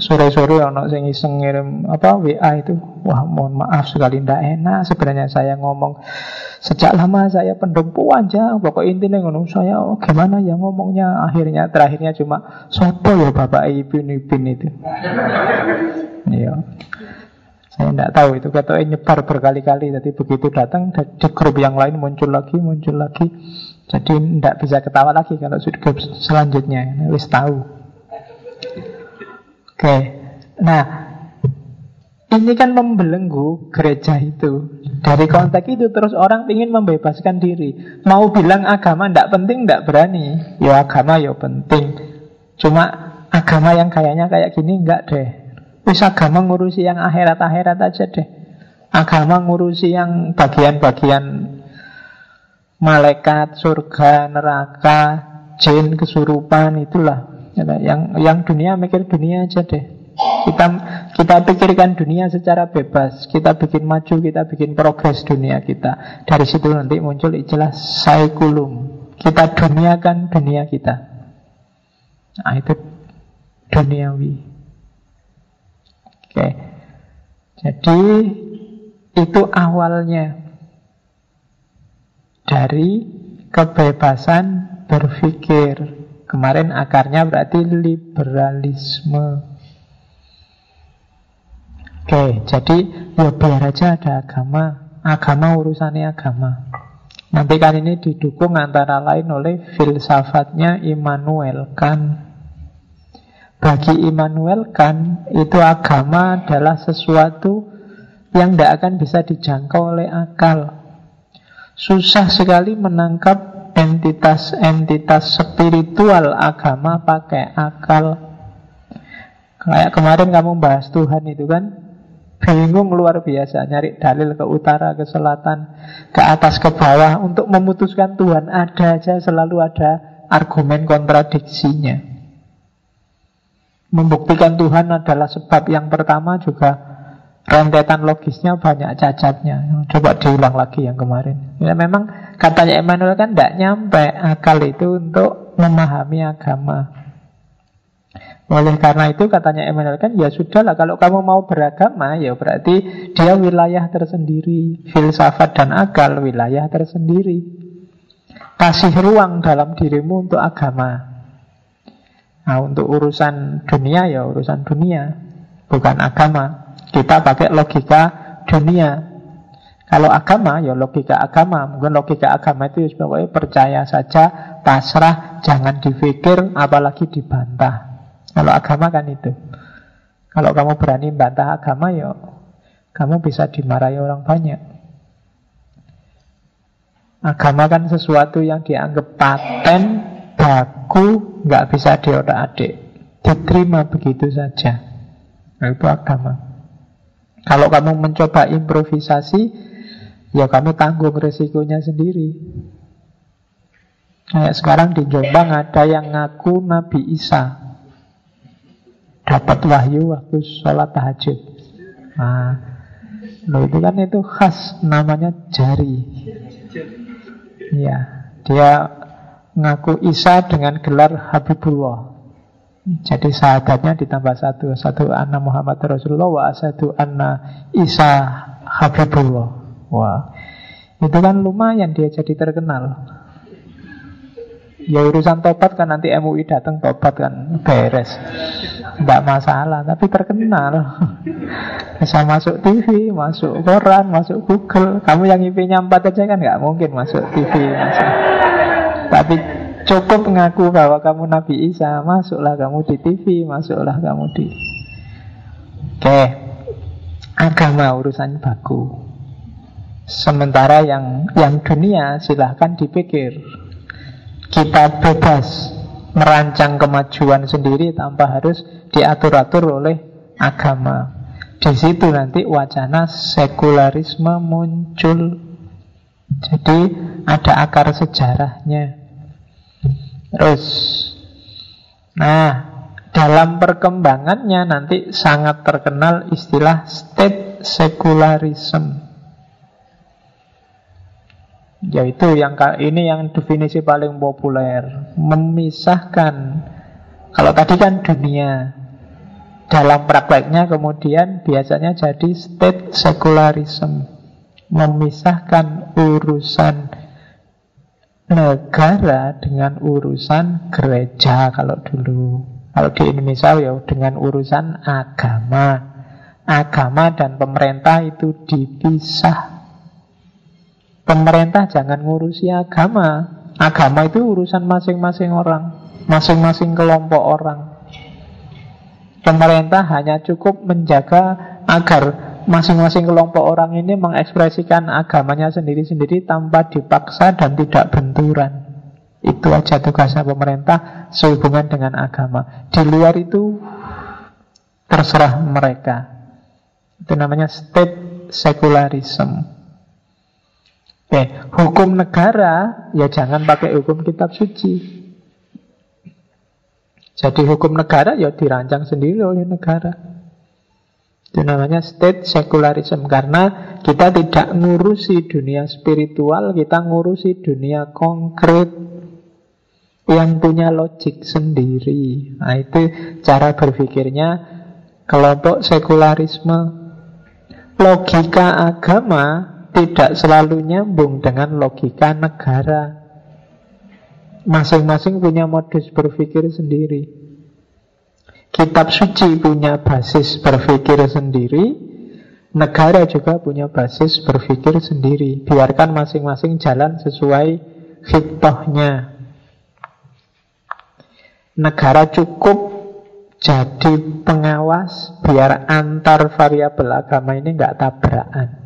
Sore-sore ono sing iseng ngirim apa WA itu Wah mohon maaf sekali tidak enak Sebenarnya saya ngomong Sejak lama saya pendem aja Pokok intinya ngono Saya oh, gimana ya ngomongnya Akhirnya terakhirnya cuma Sopo ya Bapak Ipin Ipin itu Iya saya tidak tahu itu kata nyebar berkali-kali. Jadi begitu datang di grup yang lain muncul lagi, muncul lagi. Jadi tidak bisa ketawa lagi kalau grup selanjutnya. Wis tahu. Oke. Nah, ini kan membelenggu gereja itu. Dari konteks itu terus orang ingin membebaskan diri. Mau bilang agama tidak penting, tidak berani. Ya agama ya penting. Cuma agama yang kayaknya kayak gini enggak deh. Wis agama ngurusi yang akhirat-akhirat aja deh. Agama ngurusi yang bagian-bagian malaikat, surga, neraka, jin, kesurupan itulah. Yang yang dunia mikir dunia aja deh. Kita kita pikirkan dunia secara bebas. Kita bikin maju, kita bikin progres dunia kita. Dari situ nanti muncul istilah saikulum. Kita duniakan dunia kita. Nah, itu duniawi. Oke. Jadi itu awalnya dari kebebasan berpikir. Kemarin akarnya berarti liberalisme. Oke, jadi ya biar aja ada agama. Agama urusannya agama. Nanti kan ini didukung antara lain oleh filsafatnya Immanuel Kant. Bagi Immanuel kan itu agama adalah sesuatu yang tidak akan bisa dijangkau oleh akal. Susah sekali menangkap entitas-entitas spiritual agama pakai akal. Kayak kemarin kamu bahas Tuhan itu kan bingung luar biasa nyari dalil ke utara, ke selatan, ke atas, ke bawah untuk memutuskan Tuhan ada aja selalu ada argumen kontradiksinya. Membuktikan Tuhan adalah sebab yang pertama juga rentetan logisnya banyak cacatnya. Coba diulang lagi yang kemarin. Ya memang katanya Emmanuel kan tidak nyampe akal itu untuk memahami agama. Oleh karena itu katanya Emmanuel kan ya sudahlah kalau kamu mau beragama ya berarti dia wilayah tersendiri, filsafat dan akal wilayah tersendiri. Kasih ruang dalam dirimu untuk agama. Nah untuk urusan dunia ya urusan dunia Bukan agama Kita pakai logika dunia Kalau agama ya logika agama Mungkin logika agama itu sebagai percaya saja Pasrah Jangan dipikir apalagi dibantah Kalau agama kan itu Kalau kamu berani bantah agama ya Kamu bisa dimarahi orang banyak Agama kan sesuatu yang dianggap paten, baku, nggak bisa diotak-adik. Diterima begitu saja. Nah, itu agama. Kalau kamu mencoba improvisasi, ya kamu tanggung resikonya sendiri. Kayak sekarang di Jombang ada yang ngaku Nabi Isa. Dapat wahyu waktu sholat tahajud. Nah, loh itu kan itu khas namanya jari. Ya, dia ngaku Isa dengan gelar Habibullah. Jadi sahabatnya ditambah satu. Satu anna Muhammad Rasulullah Wa satu anna Isa Habibullah. Wah. Itu kan lumayan dia jadi terkenal. Ya urusan tobat kan nanti MUI datang tobat kan beres. Tidak masalah Tapi terkenal. Bisa masuk TV, masuk koran, masuk Google. Kamu yang IP-nya 4 aja kan nggak mungkin masuk TV masuk. Tapi cukup mengaku bahwa kamu Nabi Isa Masuklah kamu di TV, masuklah kamu di Oke Agama urusan baku Sementara yang yang dunia silahkan dipikir kita bebas merancang kemajuan sendiri tanpa harus diatur-atur oleh agama. Di situ nanti wacana sekularisme muncul. Jadi ada akar sejarahnya. Terus, nah dalam perkembangannya nanti sangat terkenal istilah state secularism. Yaitu yang ini yang definisi paling populer Memisahkan Kalau tadi kan dunia Dalam prakteknya kemudian biasanya jadi state secularism Memisahkan urusan negara dengan urusan gereja kalau dulu Kalau di Indonesia ya dengan urusan agama Agama dan pemerintah itu dipisah Pemerintah jangan ngurusi agama. Agama itu urusan masing-masing orang, masing-masing kelompok orang. Pemerintah hanya cukup menjaga agar masing-masing kelompok orang ini mengekspresikan agamanya sendiri-sendiri tanpa dipaksa dan tidak benturan. Itu aja tugasnya pemerintah sehubungan dengan agama. Di luar itu terserah mereka. Itu namanya state secularism. Oke, hukum negara ya jangan pakai hukum kitab suci. Jadi hukum negara ya dirancang sendiri oleh negara. Itu namanya state secularism karena kita tidak ngurusi dunia spiritual, kita ngurusi dunia konkret yang punya logik sendiri. Nah, itu cara berpikirnya kelompok sekularisme. Logika agama tidak selalu nyambung dengan logika negara. Masing-masing punya modus berpikir sendiri. Kitab suci punya basis berpikir sendiri, negara juga punya basis berpikir sendiri. Biarkan masing-masing jalan sesuai fitohnya. Negara cukup jadi pengawas biar antar variabel agama ini nggak tabrakan.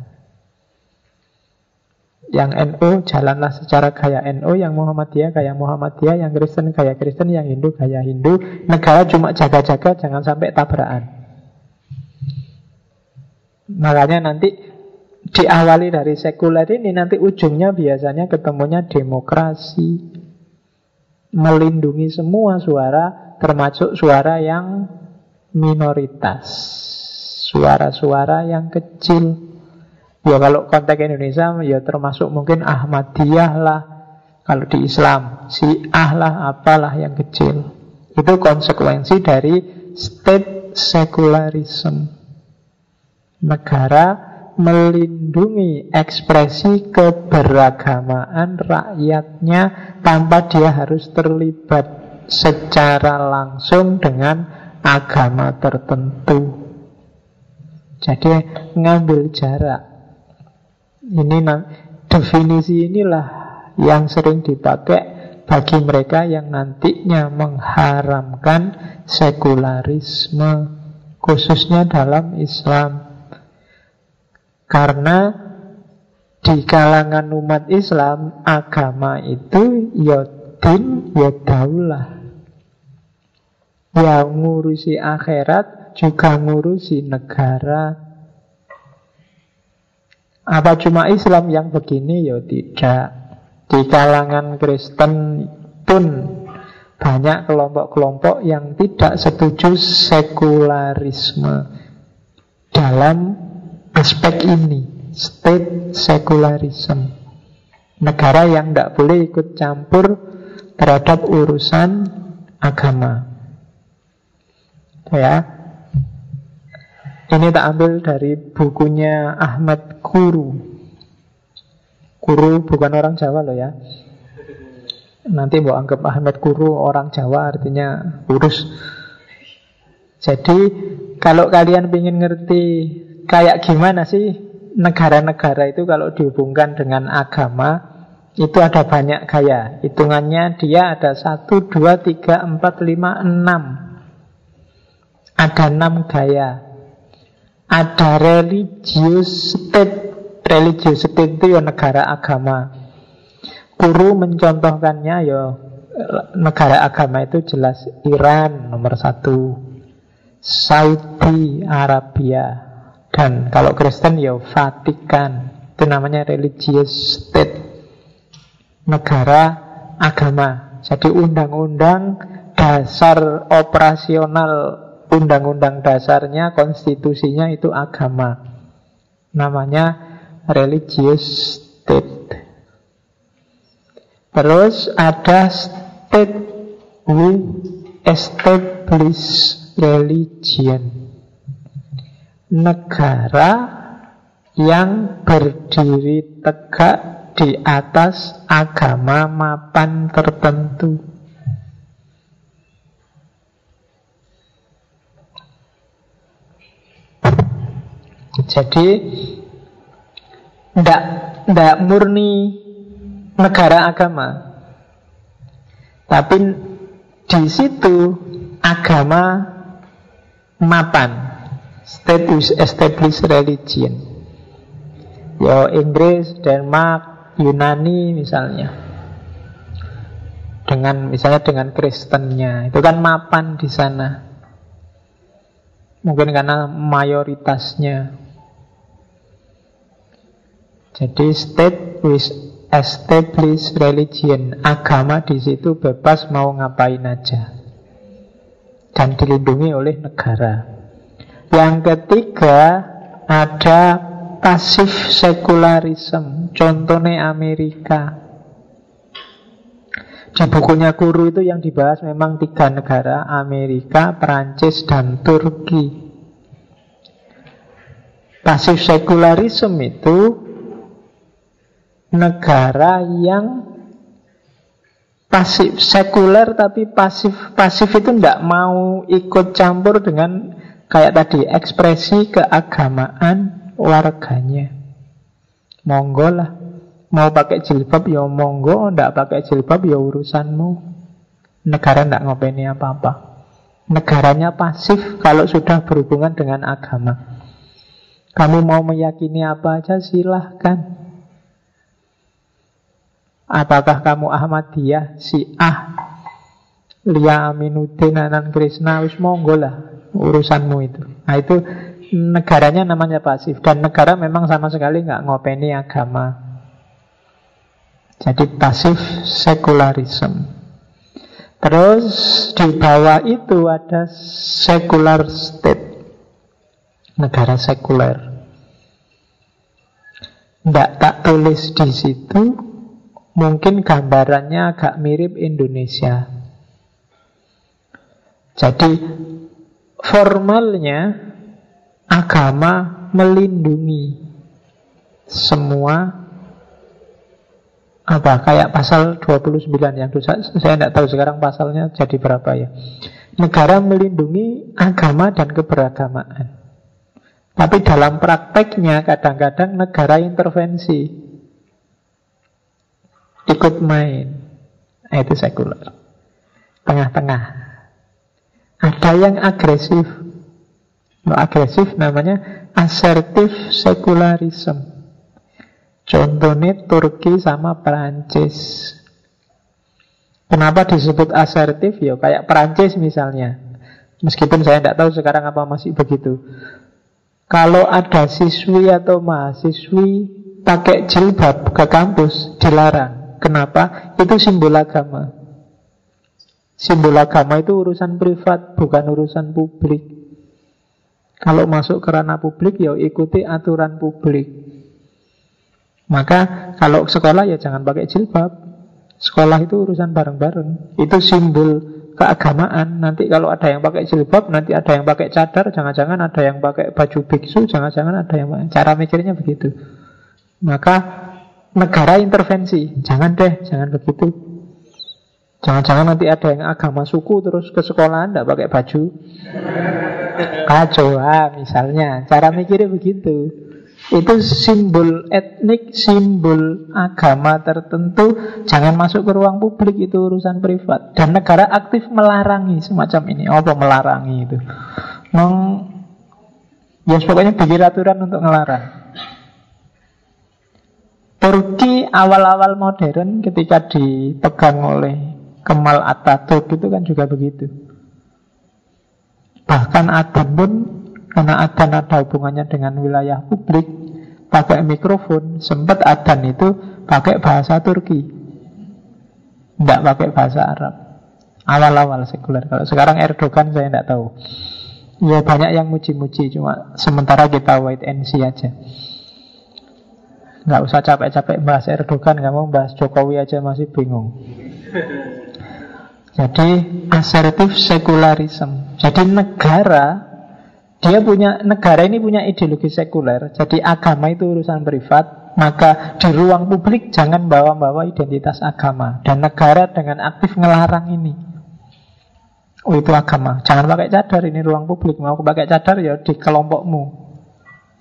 Yang NU jalanlah secara gaya NU, yang Muhammadiyah gaya Muhammadiyah, yang Kristen gaya Kristen, yang Hindu gaya Hindu. Negara cuma jaga-jaga jangan sampai tabrakan. Makanya nanti diawali dari sekuler ini nanti ujungnya biasanya ketemunya demokrasi. Melindungi semua suara termasuk suara yang minoritas. Suara-suara yang kecil. Ya kalau konteks Indonesia ya termasuk mungkin Ahmadiyah lah. Kalau di Islam Syiah lah apalah yang kecil. Itu konsekuensi dari state secularism. Negara melindungi ekspresi keberagamaan rakyatnya tanpa dia harus terlibat secara langsung dengan agama tertentu. Jadi ngambil jarak ini definisi inilah yang sering dipakai bagi mereka yang nantinya mengharamkan sekularisme khususnya dalam Islam. Karena di kalangan umat Islam agama itu ya din ya daulah yang ngurusi akhirat juga ngurusi negara apa cuma Islam yang begini ya tidak di kalangan Kristen pun banyak kelompok-kelompok yang tidak setuju sekularisme dalam aspek ini state secularism. Negara yang tidak boleh ikut campur terhadap urusan agama. Ya. Ini tak ambil dari bukunya Ahmad Kuru. Kuru bukan orang Jawa loh ya. Nanti mau anggap Ahmad Kuru orang Jawa artinya urus. Jadi kalau kalian ingin ngerti kayak gimana sih negara-negara itu kalau dihubungkan dengan agama itu ada banyak gaya. Hitungannya dia ada satu, dua, tiga, empat, lima, enam. Ada enam gaya. Ada religious state. Religious state itu ya negara agama. Guru mencontohkannya ya negara agama itu jelas Iran nomor satu, Saudi Arabia dan kalau Kristen ya Vatikan. Itu namanya religious state. Negara agama. Jadi undang-undang dasar operasional undang-undang dasarnya, konstitusinya itu agama. Namanya religious state. Terus ada state who establish religion negara yang berdiri tegak di atas agama mapan tertentu. Jadi tidak tidak murni negara agama, tapi di situ agama mapan with established religion. Ya Inggris, Denmark, Yunani misalnya. Dengan misalnya dengan Kristennya, itu kan mapan di sana. Mungkin karena mayoritasnya. Jadi state with established religion, agama di situ bebas mau ngapain aja. Dan dilindungi oleh negara. Yang ketiga ada pasif sekularisme, contohnya Amerika. Di bukunya Guru itu yang dibahas memang tiga negara, Amerika, Perancis, dan Turki. Pasif sekularisme itu negara yang pasif sekuler tapi pasif pasif itu tidak mau ikut campur dengan Kayak tadi ekspresi keagamaan warganya. Monggo lah. Mau pakai jilbab ya monggo, ndak pakai jilbab ya urusanmu. Negara ndak ngopeni apa-apa. Negaranya pasif kalau sudah berhubungan dengan agama. Kamu mau meyakini apa aja silahkan. Apakah kamu Ahmadiyah, Syiah, Lia Aminuddin, Anan Krishna, wis monggo lah urusanmu itu. Nah itu negaranya namanya pasif dan negara memang sama sekali nggak ngopeni agama. Jadi pasif sekularisme. Terus di bawah itu ada secular state. Negara sekuler. Tidak tak tulis di situ Mungkin gambarannya agak mirip Indonesia Jadi formalnya agama melindungi semua apa kayak pasal 29 yang saya tidak tahu sekarang pasalnya jadi berapa ya. Negara melindungi agama dan keberagamaan. Tapi dalam prakteknya kadang-kadang negara intervensi. Ikut main. Nah, itu sekuler. Tengah-tengah. Ada yang agresif. Kalau agresif namanya assertive secularism. Contohnya Turki sama Perancis. Kenapa disebut asertif? Ya kayak Perancis misalnya. Meskipun saya tidak tahu sekarang apa masih begitu. Kalau ada siswi atau mahasiswi pakai jilbab ke kampus dilarang. Kenapa? Itu simbol agama. Simbol agama itu urusan privat, bukan urusan publik. Kalau masuk ke ranah publik, ya ikuti aturan publik. Maka kalau sekolah ya jangan pakai jilbab. Sekolah itu urusan bareng-bareng. Itu simbol keagamaan. Nanti kalau ada yang pakai jilbab, nanti ada yang pakai cadar, jangan-jangan ada yang pakai baju biksu, jangan-jangan ada yang cara mikirnya begitu. Maka negara intervensi, jangan deh, jangan begitu. Jangan-jangan nanti ada yang agama suku terus ke sekolah tidak pakai baju. Kacau, ah, misalnya. Cara mikirnya begitu. Itu simbol etnik, simbol agama tertentu Jangan masuk ke ruang publik, itu urusan privat Dan negara aktif melarangi semacam ini Apa melarangi itu? Meng... Ya pokoknya bikin aturan untuk melarang Turki awal-awal modern ketika dipegang oleh Kemal Atatürk itu kan juga begitu. Bahkan Adam pun karena adan ada hubungannya dengan wilayah publik Pakai mikrofon Sempat adan itu pakai bahasa Turki. Tidak pakai bahasa Arab. Awal-awal sekuler. Kalau sekarang Erdogan saya tidak tahu. Ya banyak yang muji-muji Cuma sementara kita wait and see aja Nggak usah capek-capek bahas Erdogan Kamu bahas Jokowi aja masih bingung. Jadi asertif sekularisme. Jadi negara dia punya negara ini punya ideologi sekuler, jadi agama itu urusan privat, maka di ruang publik jangan bawa-bawa identitas agama. Dan negara dengan aktif ngelarang ini. Oh itu agama, jangan pakai cadar ini ruang publik, mau pakai cadar ya di kelompokmu,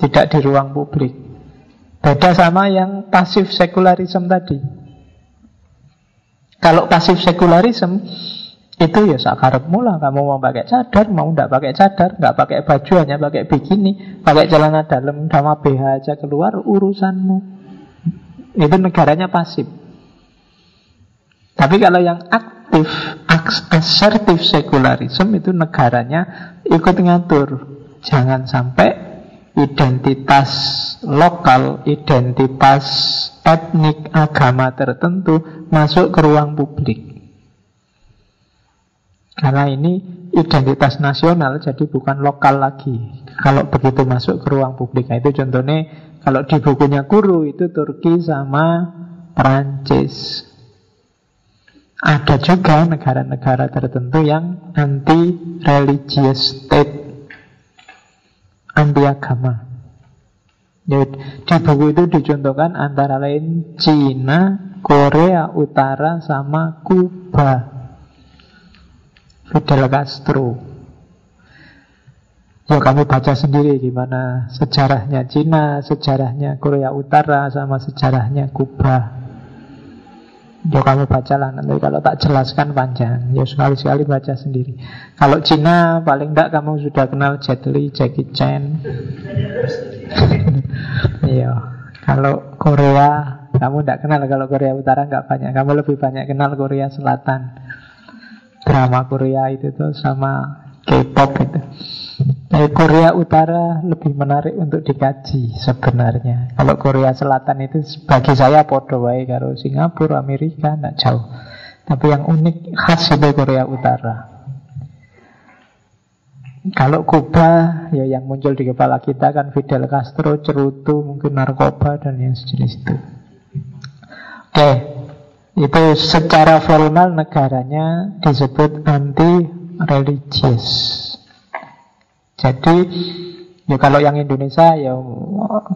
tidak di ruang publik. Beda sama yang pasif sekularisme tadi. Kalau pasif sekularisme itu ya sakarep mula Kamu mau pakai cadar, mau tidak pakai cadar. Nggak pakai baju, hanya pakai bikini. Pakai celana dalam sama BH aja keluar Urusanmu. Itu negaranya pasif. Tapi kalau yang aktif Asertif sekularisme Itu negaranya ikut ngatur. Jangan sampai identitas lokal Identitas etnik agama tertentu Masuk ke ruang publik karena ini identitas nasional jadi bukan lokal lagi. Kalau begitu masuk ke ruang publik. Nah, itu contohnya kalau di bukunya guru itu Turki sama Perancis. Ada juga negara-negara tertentu yang anti religious state, anti agama. Jadi, di buku itu dicontohkan antara lain Cina, Korea Utara, sama Kuba. Fidel Castro. Ya kamu baca sendiri gimana sejarahnya Cina, sejarahnya Korea Utara, sama sejarahnya Kuba. Ya kamu bacalah nanti kalau tak jelaskan panjang. Ya sekali-sekali baca sendiri. Kalau Cina paling tidak kamu sudah kenal Jet Li, Jackie Chan. Iya. kalau Korea kamu tidak kenal kalau Korea Utara nggak banyak. Kamu lebih banyak kenal Korea Selatan drama Korea itu tuh sama K-pop itu. Nah, Korea Utara lebih menarik untuk dikaji sebenarnya. Kalau Korea Selatan itu bagi saya podo kalau Singapura, Amerika tidak jauh. Tapi yang unik khas itu Korea Utara. Kalau Kuba ya yang muncul di kepala kita kan Fidel Castro, cerutu, mungkin narkoba dan yang sejenis itu. Oke, itu secara formal negaranya disebut anti religious. Jadi ya kalau yang Indonesia ya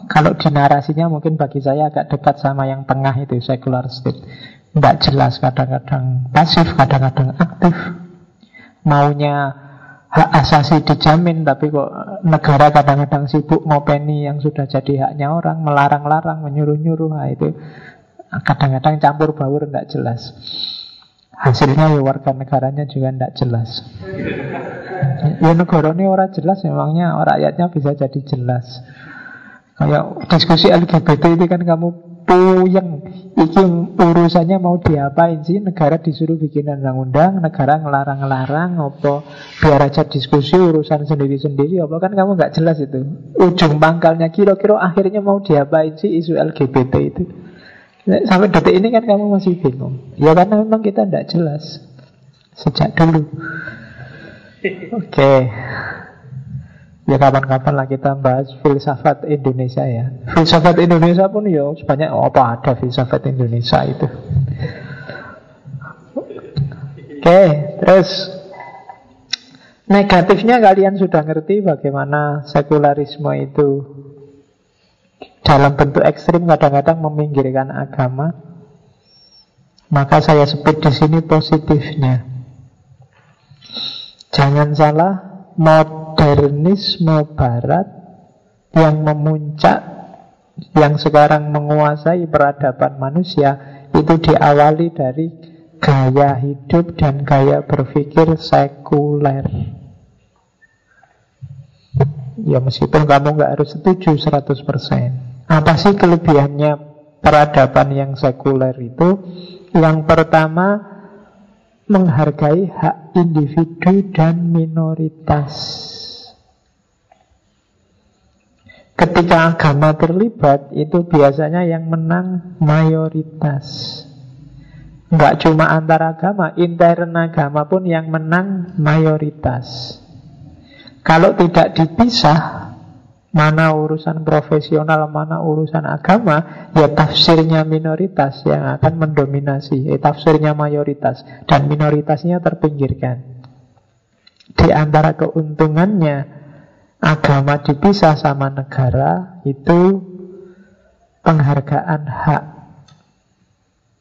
kalau di narasinya mungkin bagi saya agak dekat sama yang tengah itu secular state. Tidak jelas kadang-kadang pasif, kadang-kadang aktif. Maunya hak asasi dijamin tapi kok negara kadang-kadang sibuk ngopeni yang sudah jadi haknya orang, melarang-larang, menyuruh-nyuruh. Nah, itu Kadang-kadang campur baur tidak jelas Hasilnya ya warga negaranya juga tidak jelas. Ya ini orang jelas Memangnya rakyatnya bisa jadi jelas. Kayak diskusi LGBT itu kan kamu puyeng. Iki urusannya mau diapain sih? Negara disuruh bikin undang-undang Negara ngelarang-ngelarang apa Biar aja diskusi urusan sendiri-sendiri Apa? Kan kamu nggak jelas itu. Ujung pangkalnya kira-kira akhirnya mau diapain sih Isu LGBT itu Sampai detik ini kan kamu masih bingung. Ya karena memang kita tidak jelas Sejak dulu. Oke. Okay. Ya kapan-kapan lah kita bahas filsafat Indonesia ya. Filsafat Indonesia pun ya sebanyak oh, apa ada filsafat Indonesia itu? Oke, okay, terus. Negatifnya kalian sudah ngerti bagaimana sekularisme itu dalam bentuk ekstrim kadang-kadang meminggirkan agama. Maka saya sebut di sini positifnya. Jangan salah, modernisme barat yang memuncak yang sekarang menguasai peradaban manusia itu diawali dari gaya hidup dan gaya berpikir sekuler. Ya meskipun kamu nggak harus setuju 100% Apa sih kelebihannya peradaban yang sekuler itu? Yang pertama menghargai hak individu dan minoritas. Ketika agama terlibat, itu biasanya yang menang mayoritas. Enggak cuma antar agama, intern agama pun yang menang mayoritas. Kalau tidak dipisah, Mana urusan profesional, mana urusan agama Ya tafsirnya minoritas yang akan mendominasi eh, Tafsirnya mayoritas. Dan minoritasnya terpinggirkan. Di antara keuntungannya Agama dipisah sama negara Itu penghargaan hak.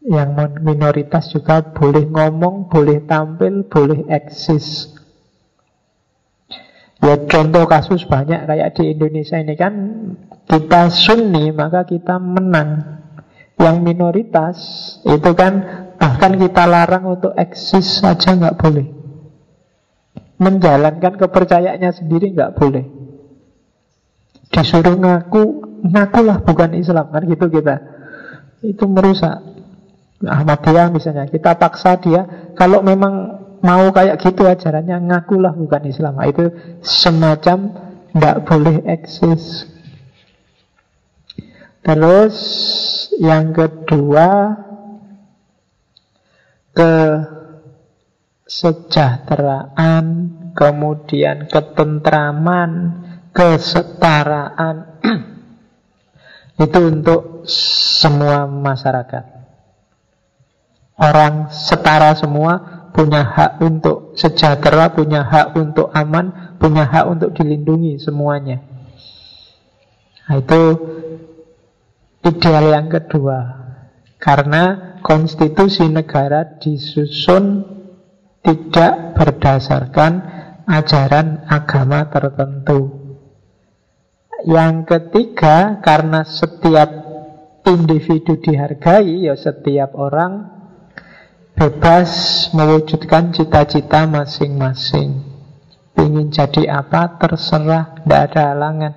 Yang minoritas juga boleh ngomong, boleh tampil, boleh eksis Ya contoh kasus banyak kayak di Indonesia ini kan kita sunni maka kita menang. Yang minoritas itu kan bahkan kita larang untuk eksis saja nggak boleh. Menjalankan kepercayaannya sendiri nggak boleh. Disuruh ngaku, ngakulah bukan Islam kan gitu kita. Itu merusak. Ahmadiyah misalnya, kita paksa dia kalau memang mau kayak gitu ajarannya ngakulah bukan Islam. Itu semacam tidak boleh eksis. Terus yang kedua kesejahteraan kemudian ketentraman kesetaraan. Itu untuk semua masyarakat. Orang setara semua punya hak untuk sejahtera, punya hak untuk aman, punya hak untuk dilindungi semuanya. Nah, itu ideal yang kedua. Karena konstitusi negara disusun tidak berdasarkan ajaran agama tertentu. Yang ketiga, karena setiap individu dihargai, ya setiap orang bebas mewujudkan cita-cita masing-masing. Ingin jadi apa terserah, tidak ada halangan.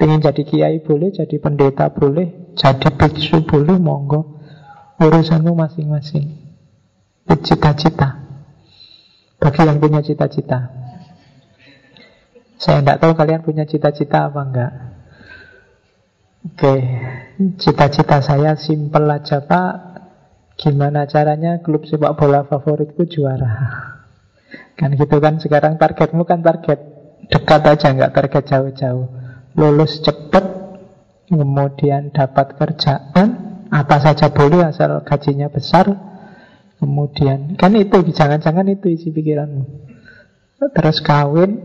Ingin jadi kiai boleh, jadi pendeta boleh, jadi biksu boleh, monggo. Urusanmu masing-masing. Cita-cita. Bagi yang punya cita-cita. Saya tidak tahu kalian punya cita-cita apa enggak. Oke, cita-cita saya simpel aja Pak Gimana caranya klub sepak bola favoritku juara? Kan gitu kan sekarang targetmu kan target dekat aja nggak target jauh-jauh. Lulus cepet, kemudian dapat kerjaan, apa saja boleh asal gajinya besar. Kemudian kan itu jangan-jangan itu isi pikiranmu. Terus kawin,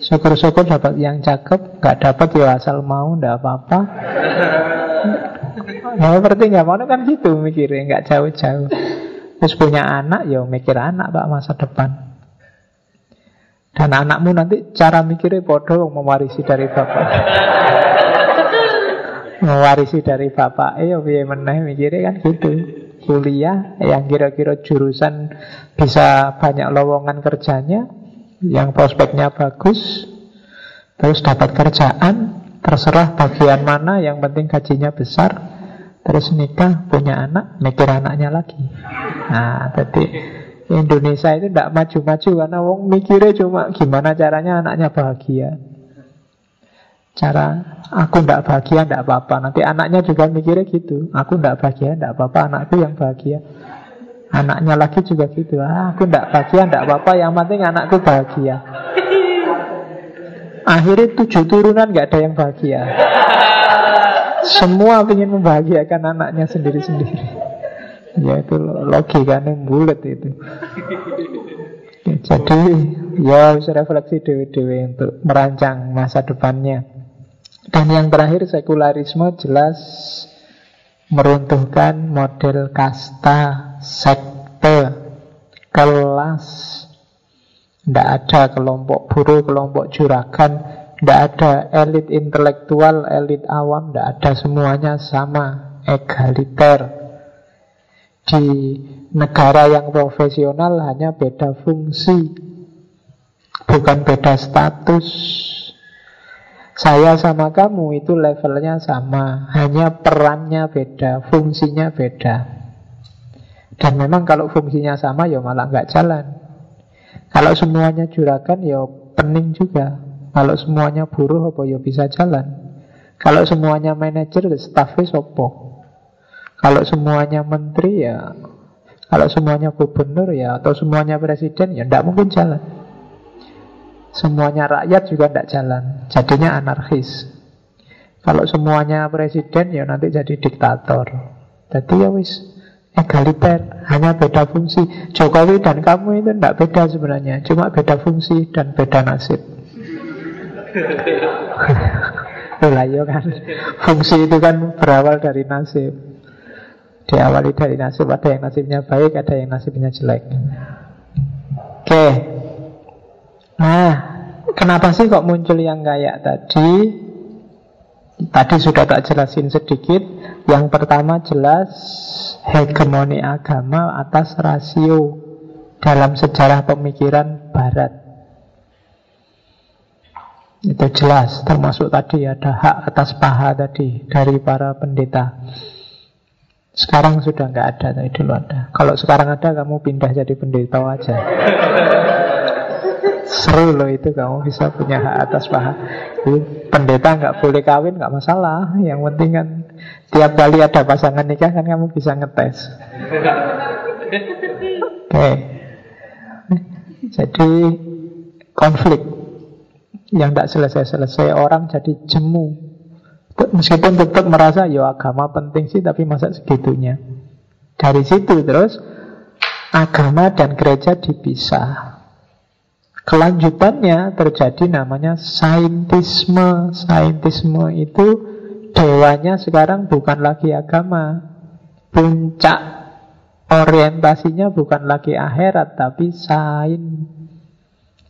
syukur-syukur dapat yang cakep, nggak dapat ya asal mau, nggak apa-apa. Ya seperti nggak mau kan gitu mikirnya nggak jauh-jauh. Terus punya anak ya mikir anak pak masa depan. Dan anakmu nanti cara mikirnya bodoh mewarisi dari bapak. mewarisi dari bapak. Eh ya biaya meneh mikirnya kan gitu. Kuliah yang kira-kira jurusan bisa banyak lowongan kerjanya, yang prospeknya bagus, terus dapat kerjaan, terserah bagian mana, yang penting gajinya besar, Terus nikah, punya anak, mikir anaknya lagi. Nah, jadi Indonesia itu tidak maju-maju karena wong mikirnya cuma gimana caranya anaknya bahagia. Cara aku tidak bahagia tidak apa-apa. Nanti anaknya juga mikirnya gitu. Aku tidak bahagia tidak apa-apa. Anakku yang bahagia. Anaknya lagi juga gitu. Ah, aku tidak bahagia tidak apa-apa. Yang penting anakku bahagia. Akhirnya tujuh turunan nggak ada yang bahagia. Semua ingin membahagiakan anaknya sendiri-sendiri. Ya itu logikanya bulat itu. Ya, jadi ya harus refleksi dewi-dewi untuk merancang masa depannya. Dan yang terakhir sekularisme jelas meruntuhkan model kasta, sekte, kelas. Tidak ada kelompok buruh, kelompok juragan, tidak ada elit intelektual, elit awam, tidak ada semuanya sama, egaliter. Di negara yang profesional hanya beda fungsi, bukan beda status. Saya sama kamu itu levelnya sama, hanya perannya beda, fungsinya beda. Dan memang kalau fungsinya sama ya malah nggak jalan. Kalau semuanya juragan ya pening juga. Kalau semuanya buruh apa ya bisa jalan. Kalau semuanya manajer, ya staffnya sopo. Kalau semuanya menteri ya, kalau semuanya gubernur ya, atau semuanya presiden ya, tidak mungkin jalan. Semuanya rakyat juga tidak jalan Jadinya anarkis Kalau semuanya presiden ya nanti jadi diktator Jadi ya wis egaliter Hanya beda fungsi Jokowi dan kamu itu tidak beda sebenarnya Cuma beda fungsi dan beda nasib Lah ya kan Fungsi itu kan berawal dari nasib Diawali dari nasib Ada yang nasibnya baik Ada yang nasibnya jelek Oke Nah, kenapa sih kok muncul yang kayak tadi? Tadi sudah tak jelasin sedikit. Yang pertama jelas hegemoni agama atas rasio dalam sejarah pemikiran Barat. Itu jelas, termasuk tadi ada hak atas paha tadi dari para pendeta. Sekarang sudah nggak ada, tapi dulu ada. Kalau sekarang ada, kamu pindah jadi pendeta aja. Seru loh itu kamu bisa punya hak atas paha. pendeta nggak boleh kawin nggak masalah. Yang penting kan tiap kali ada pasangan nikah kan kamu bisa ngetes. Oke. Okay. Jadi konflik yang tidak selesai-selesai orang jadi jemu. Meskipun tetap merasa ya agama penting sih tapi masa segitunya. Dari situ terus agama dan gereja dipisah. Kelanjutannya terjadi namanya saintisme. Saintisme itu dewanya sekarang bukan lagi agama. Puncak orientasinya bukan lagi akhirat tapi sain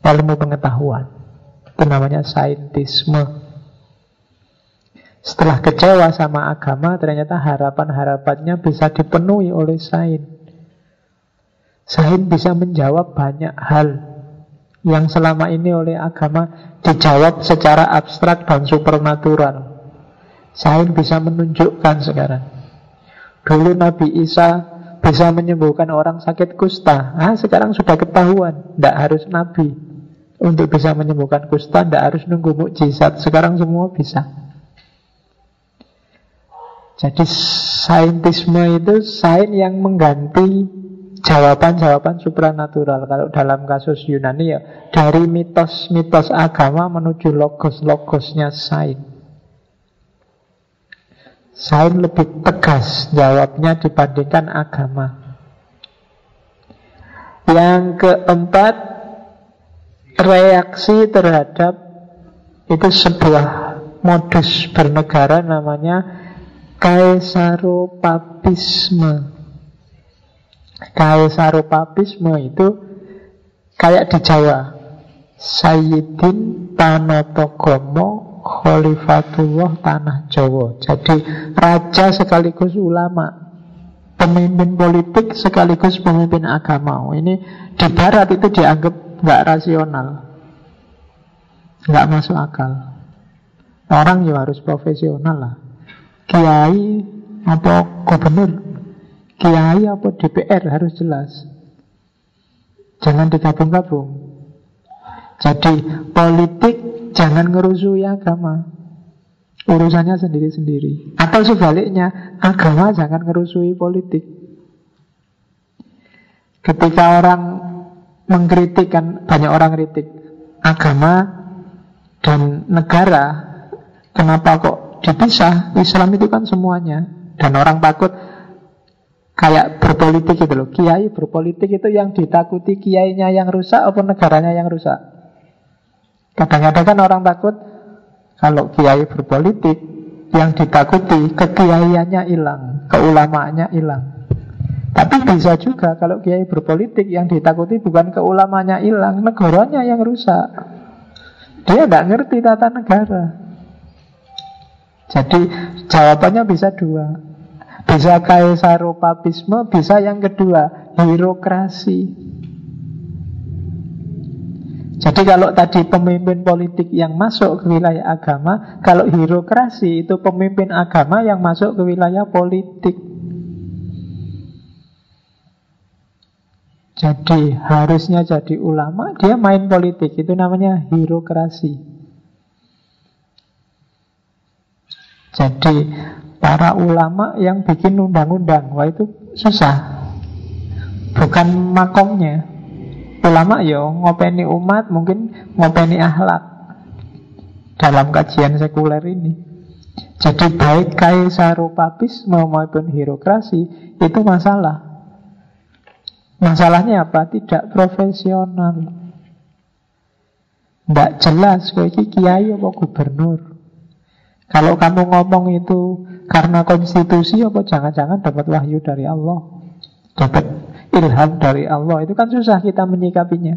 ilmu pengetahuan. Itu namanya saintisme. Setelah kecewa sama agama, ternyata harapan-harapannya bisa dipenuhi oleh sain. Sain bisa menjawab banyak hal yang selama ini oleh agama dijawab secara abstrak dan supernatural. Sains bisa menunjukkan sekarang. Dulu Nabi Isa bisa menyembuhkan orang sakit kusta. Nah, sekarang sudah ketahuan, tidak harus Nabi untuk bisa menyembuhkan kusta, tidak harus nunggu mukjizat. Sekarang semua bisa. Jadi saintisme itu sains yang mengganti jawaban-jawaban supranatural. Kalau dalam kasus Yunani ya dari mitos-mitos agama menuju logos-logosnya sain. Sain lebih tegas jawabnya dibandingkan agama. Yang keempat, reaksi terhadap itu sebuah modus bernegara namanya kaisaropapisme. Kaisaropapisme itu kayak di Jawa. Sayyidin Tanotogomo Khalifatullah Tanah Jawa. Jadi raja sekaligus ulama. Pemimpin politik sekaligus pemimpin agama. Ini di barat itu dianggap nggak rasional. Nggak masuk akal. Orang ya harus profesional lah. Kiai apa gubernur, kiai apa DPR harus jelas. Jangan digabung-gabung. Jadi politik jangan ngerusui agama. Urusannya sendiri-sendiri. Atau sebaliknya, agama jangan ngerusui politik. Ketika orang mengkritik kan banyak orang kritik agama dan negara, kenapa kok dipisah? Islam itu kan semuanya. Dan orang takut kayak berpolitik itu loh. Kiai berpolitik itu yang ditakuti kiainya yang rusak apa negaranya yang rusak? Kadang-kadang kan orang takut kalau kiai berpolitik yang ditakuti kekiaiannya hilang, keulamaannya hilang. Tapi bisa juga kalau kiai berpolitik yang ditakuti bukan keulamanya hilang, negaranya yang rusak. Dia tidak ngerti tata negara. Jadi jawabannya bisa dua. Bisa kaisaropapisme, bisa yang kedua, birokrasi. Jadi kalau tadi pemimpin politik yang masuk ke wilayah agama, kalau birokrasi itu pemimpin agama yang masuk ke wilayah politik. Jadi harusnya jadi ulama, dia main politik, itu namanya birokrasi. Jadi para ulama yang bikin undang-undang, wah itu susah. Bukan makomnya, Ulama yo ya ngopeni umat mungkin ngopeni akhlak dalam kajian sekuler ini. Jadi baik kaisaropapisme maupun birokrasi itu masalah. Masalahnya apa? Tidak profesional. Tidak jelas kok ini kiai apa gubernur. Kalau kamu ngomong itu karena konstitusi apa jangan-jangan dapat wahyu dari Allah. Dapat ilham dari Allah Itu kan susah kita menyikapinya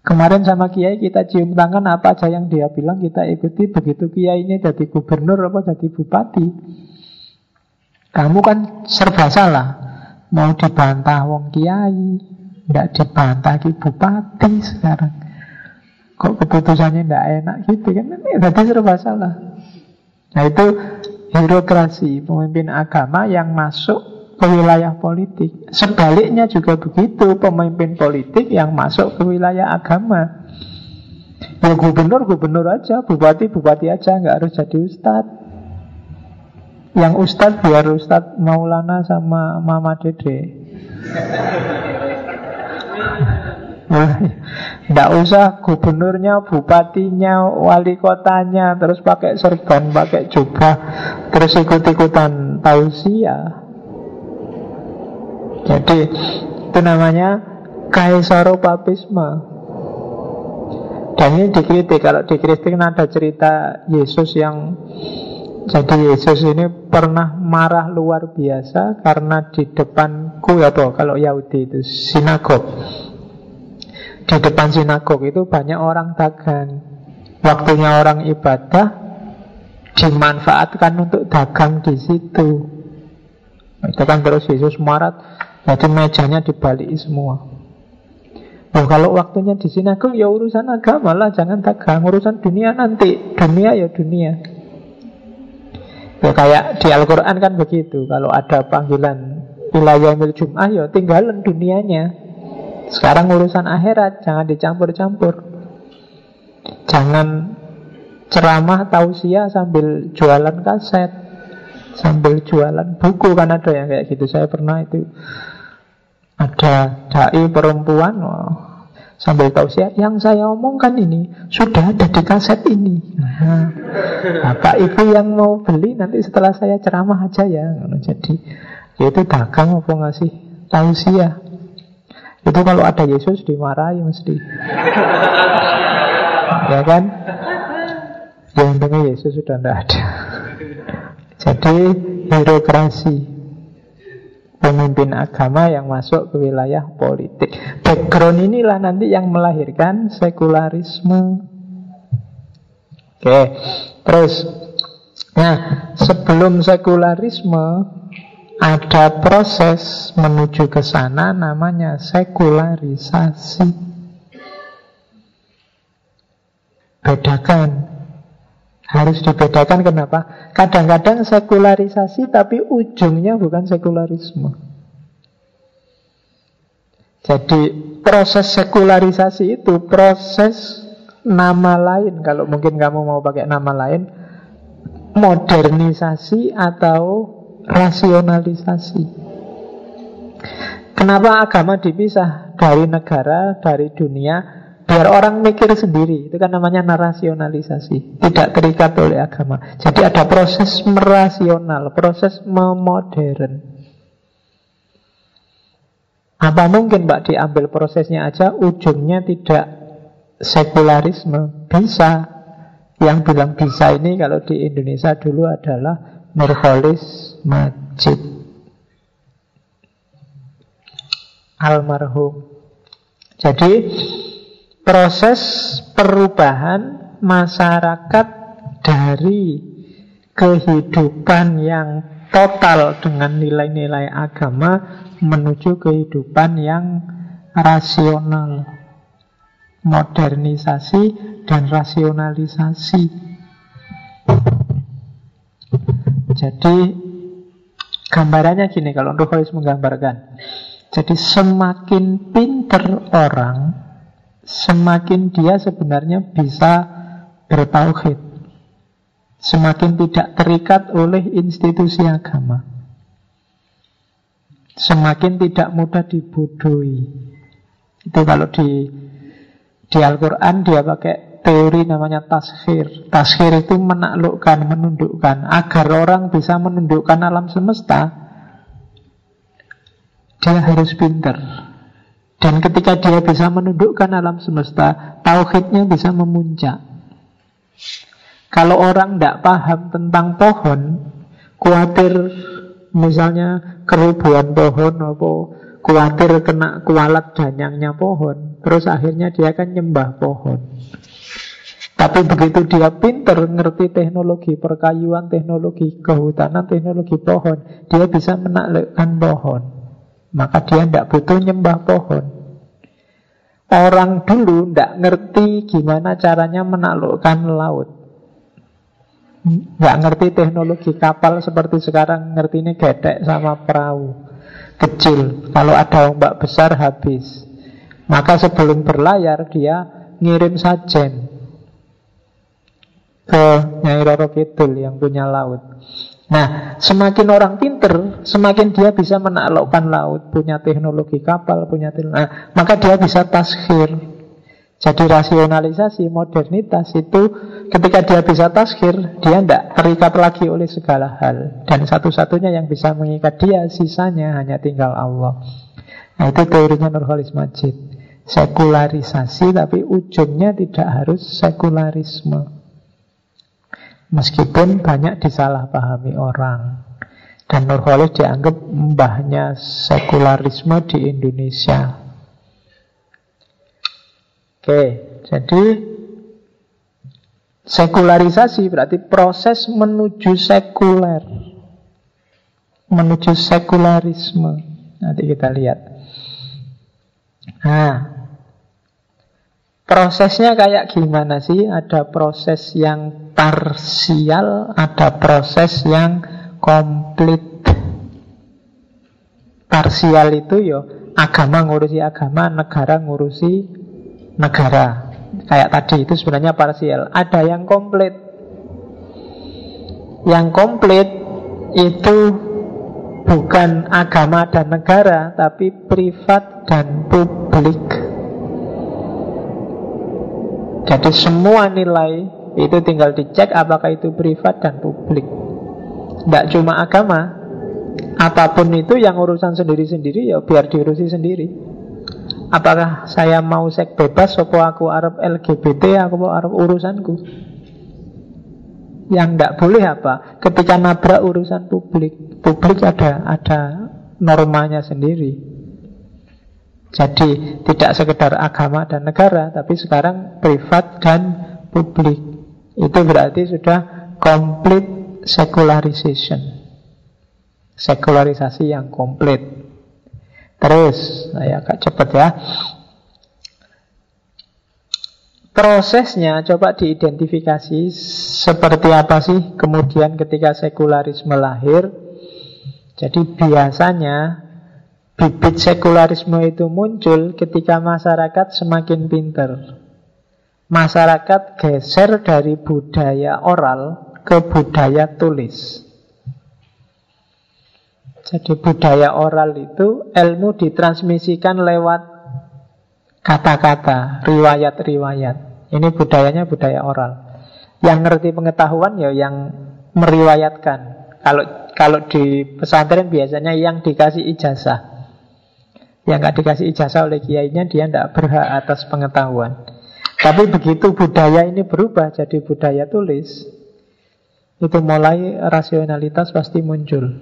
Kemarin sama Kiai kita cium tangan apa aja yang dia bilang kita ikuti Begitu Kiai ini jadi gubernur apa jadi bupati Kamu kan serba salah Mau dibantah wong Kiai Tidak dibantah ki bupati sekarang Kok keputusannya tidak enak gitu kan Ini serba salah Nah itu birokrasi Pemimpin agama yang masuk ke wilayah politik. Sebaliknya juga begitu, pemimpin politik yang masuk ke wilayah agama. Ya gubernur, gubernur aja, bupati, bupati aja, nggak harus jadi ustadz. Yang ustadz biar ustadz Maulana sama Mama Dede. Tidak usah gubernurnya, bupatinya, wali kotanya, terus pakai serban, pakai jubah, terus ikut-ikutan tausiah. Jadi itu namanya kaisaropapisme. Dan ini dikritik Kalau dikritik ada cerita Yesus yang Jadi Yesus ini pernah marah luar biasa Karena di depanku ya toh Kalau Yahudi itu sinagog Di depan sinagog itu banyak orang dagang Waktunya orang ibadah Dimanfaatkan untuk dagang di situ Itu kan terus Yesus marah jadi mejanya dibalik semua. Oh, kalau waktunya di aku ya urusan agama lah, jangan dagang. Urusan dunia nanti, dunia ya dunia. Ya kayak di Al-Quran kan begitu. Kalau ada panggilan wilayah mil Jum'ah ya tinggalan dunianya. Sekarang urusan akhirat jangan dicampur-campur. Jangan ceramah tausiah sambil jualan kaset, sambil jualan buku kan ada yang kayak gitu. Saya pernah itu ada dai perempuan sambil tausiah yang saya omongkan ini sudah ada di kaset ini. Nah, Bapak Ibu yang mau beli nanti setelah saya ceramah aja ya. Jadi itu dagang apa ngasih tausiah. Itu kalau ada Yesus dimarahi mesti. ya kan? Ya untungnya Yesus sudah tidak ada. Jadi birokrasi pemimpin agama yang masuk ke wilayah politik. Background inilah nanti yang melahirkan sekularisme. Oke, terus, nah sebelum sekularisme ada proses menuju ke sana namanya sekularisasi. Bedakan Harus dibedakan kenapa? Kadang-kadang sekularisasi tapi ujungnya bukan sekularisme. Jadi proses sekularisasi itu proses nama lain. Kalau mungkin kamu mau pakai nama lain, modernisasi atau rasionalisasi. Kenapa agama dipisah dari negara, dari dunia? Biar orang mikir sendiri. Itu kan namanya narasionalisasi. Tidak terikat oleh agama. Jadi ada proses merasional Proses memodern. Apa mungkin Mbak diambil prosesnya aja Ujungnya tidak sekularisme? Bisa. Yang bilang bisa ini kalau di Indonesia dulu adalah Nurholis Majid. Almarhum. Jadi proses perubahan masyarakat dari kehidupan yang total dengan nilai-nilai agama menuju kehidupan yang rasional, modernisasi dan rasionalisasi. Jadi gambarannya gini kalau harus menggambarkan. Jadi semakin pinter orang semakin dia sebenarnya bisa bertauhid. Semakin tidak terikat oleh institusi agama. Semakin tidak mudah dibodohi. Itu kalau di di Al-Quran dia pakai teori namanya taskhir. Taskhir itu menaklukkan, menundukkan. Agar orang bisa menundukkan alam semesta, dia harus pinter. Dan ketika dia bisa menundukkan alam semesta, tauhidnya bisa memuncak. Kalau orang tidak paham tentang pohon, khawatir misalnya kerubuan pohon apa khawatir kena kualat danyangnya pohon, terus akhirnya dia akan nyembah pohon. Tapi begitu dia pinter ngerti teknologi perkayuan, teknologi kehutanan, teknologi pohon, dia bisa menaklukkan pohon. Maka dia tidak butuh nyembah pohon. Orang dulu tidak ngerti gimana caranya menaklukkan laut. Nggak ngerti teknologi kapal seperti sekarang Ngerti ini gedek sama perahu. Kecil Kalau ada ombak besar habis. Maka sebelum berlayar dia ngirim sajen Ke Nyai Roro Kidul yang punya laut Nah, semakin orang pinter, semakin dia bisa menaklukkan laut, punya teknologi kapal, punya teknologi, nah, maka dia bisa taskhir. Jadi rasionalisasi, modernitas itu ketika dia bisa taskhir, dia tidak terikat lagi oleh segala hal. Dan satu-satunya yang bisa mengikat dia, sisanya hanya tinggal Allah. Nah itu teorinya Nurholis Majid. Sekularisasi tapi ujungnya tidak harus sekularisme. Meskipun banyak disalahpahami orang. Dan Nurholis dianggap mbahnya sekularisme di Indonesia. Oke, jadi Sekularisasi berarti proses menuju sekuler. Menuju sekularisme. Nanti kita lihat. Nah Prosesnya kayak gimana sih? Ada proses yang parsial, ada proses yang komplit. Parsial itu yo agama ngurusi agama, negara ngurusi negara. Kayak tadi itu sebenarnya parsial. Ada yang komplit. Yang komplit itu bukan agama dan negara, tapi privat dan publik. Jadi semua nilai itu tinggal dicek apakah itu privat dan publik. Tidak cuma agama, apa pun itu yang urusan sendiri-sendiri ya biar diurusi sendiri. Apakah saya mau seks bebas, sopo aku Arab LGBT, aku mau Arab urusanku. Yang tidak boleh apa? Ketika nabrak urusan publik, publik ada ada normanya sendiri. Jadi tidak sekedar agama dan negara, tapi sekarang privat dan publik. Itu berarti sudah complete secularization. Sekularisasi yang komplit. Terus, saya agak cepat ya. Prosesnya coba diidentifikasi seperti apa sih kemudian ketika sekularisme lahir. Jadi biasanya bibit sekularisme itu muncul ketika masyarakat semakin pinter. Masyarakat geser dari budaya oral ke budaya tulis. Jadi budaya oral itu ilmu ditransmisikan lewat kata-kata, riwayat-riwayat. Ini budayanya budaya oral. Yang ngerti pengetahuan ya yang meriwayatkan. Kalau kalau di pesantren biasanya yang dikasih ijazah. Yang nggak dikasih ijazah oleh kiainya dia tidak berhak atas pengetahuan. Tapi begitu budaya ini berubah jadi budaya tulis, itu mulai rasionalitas pasti muncul.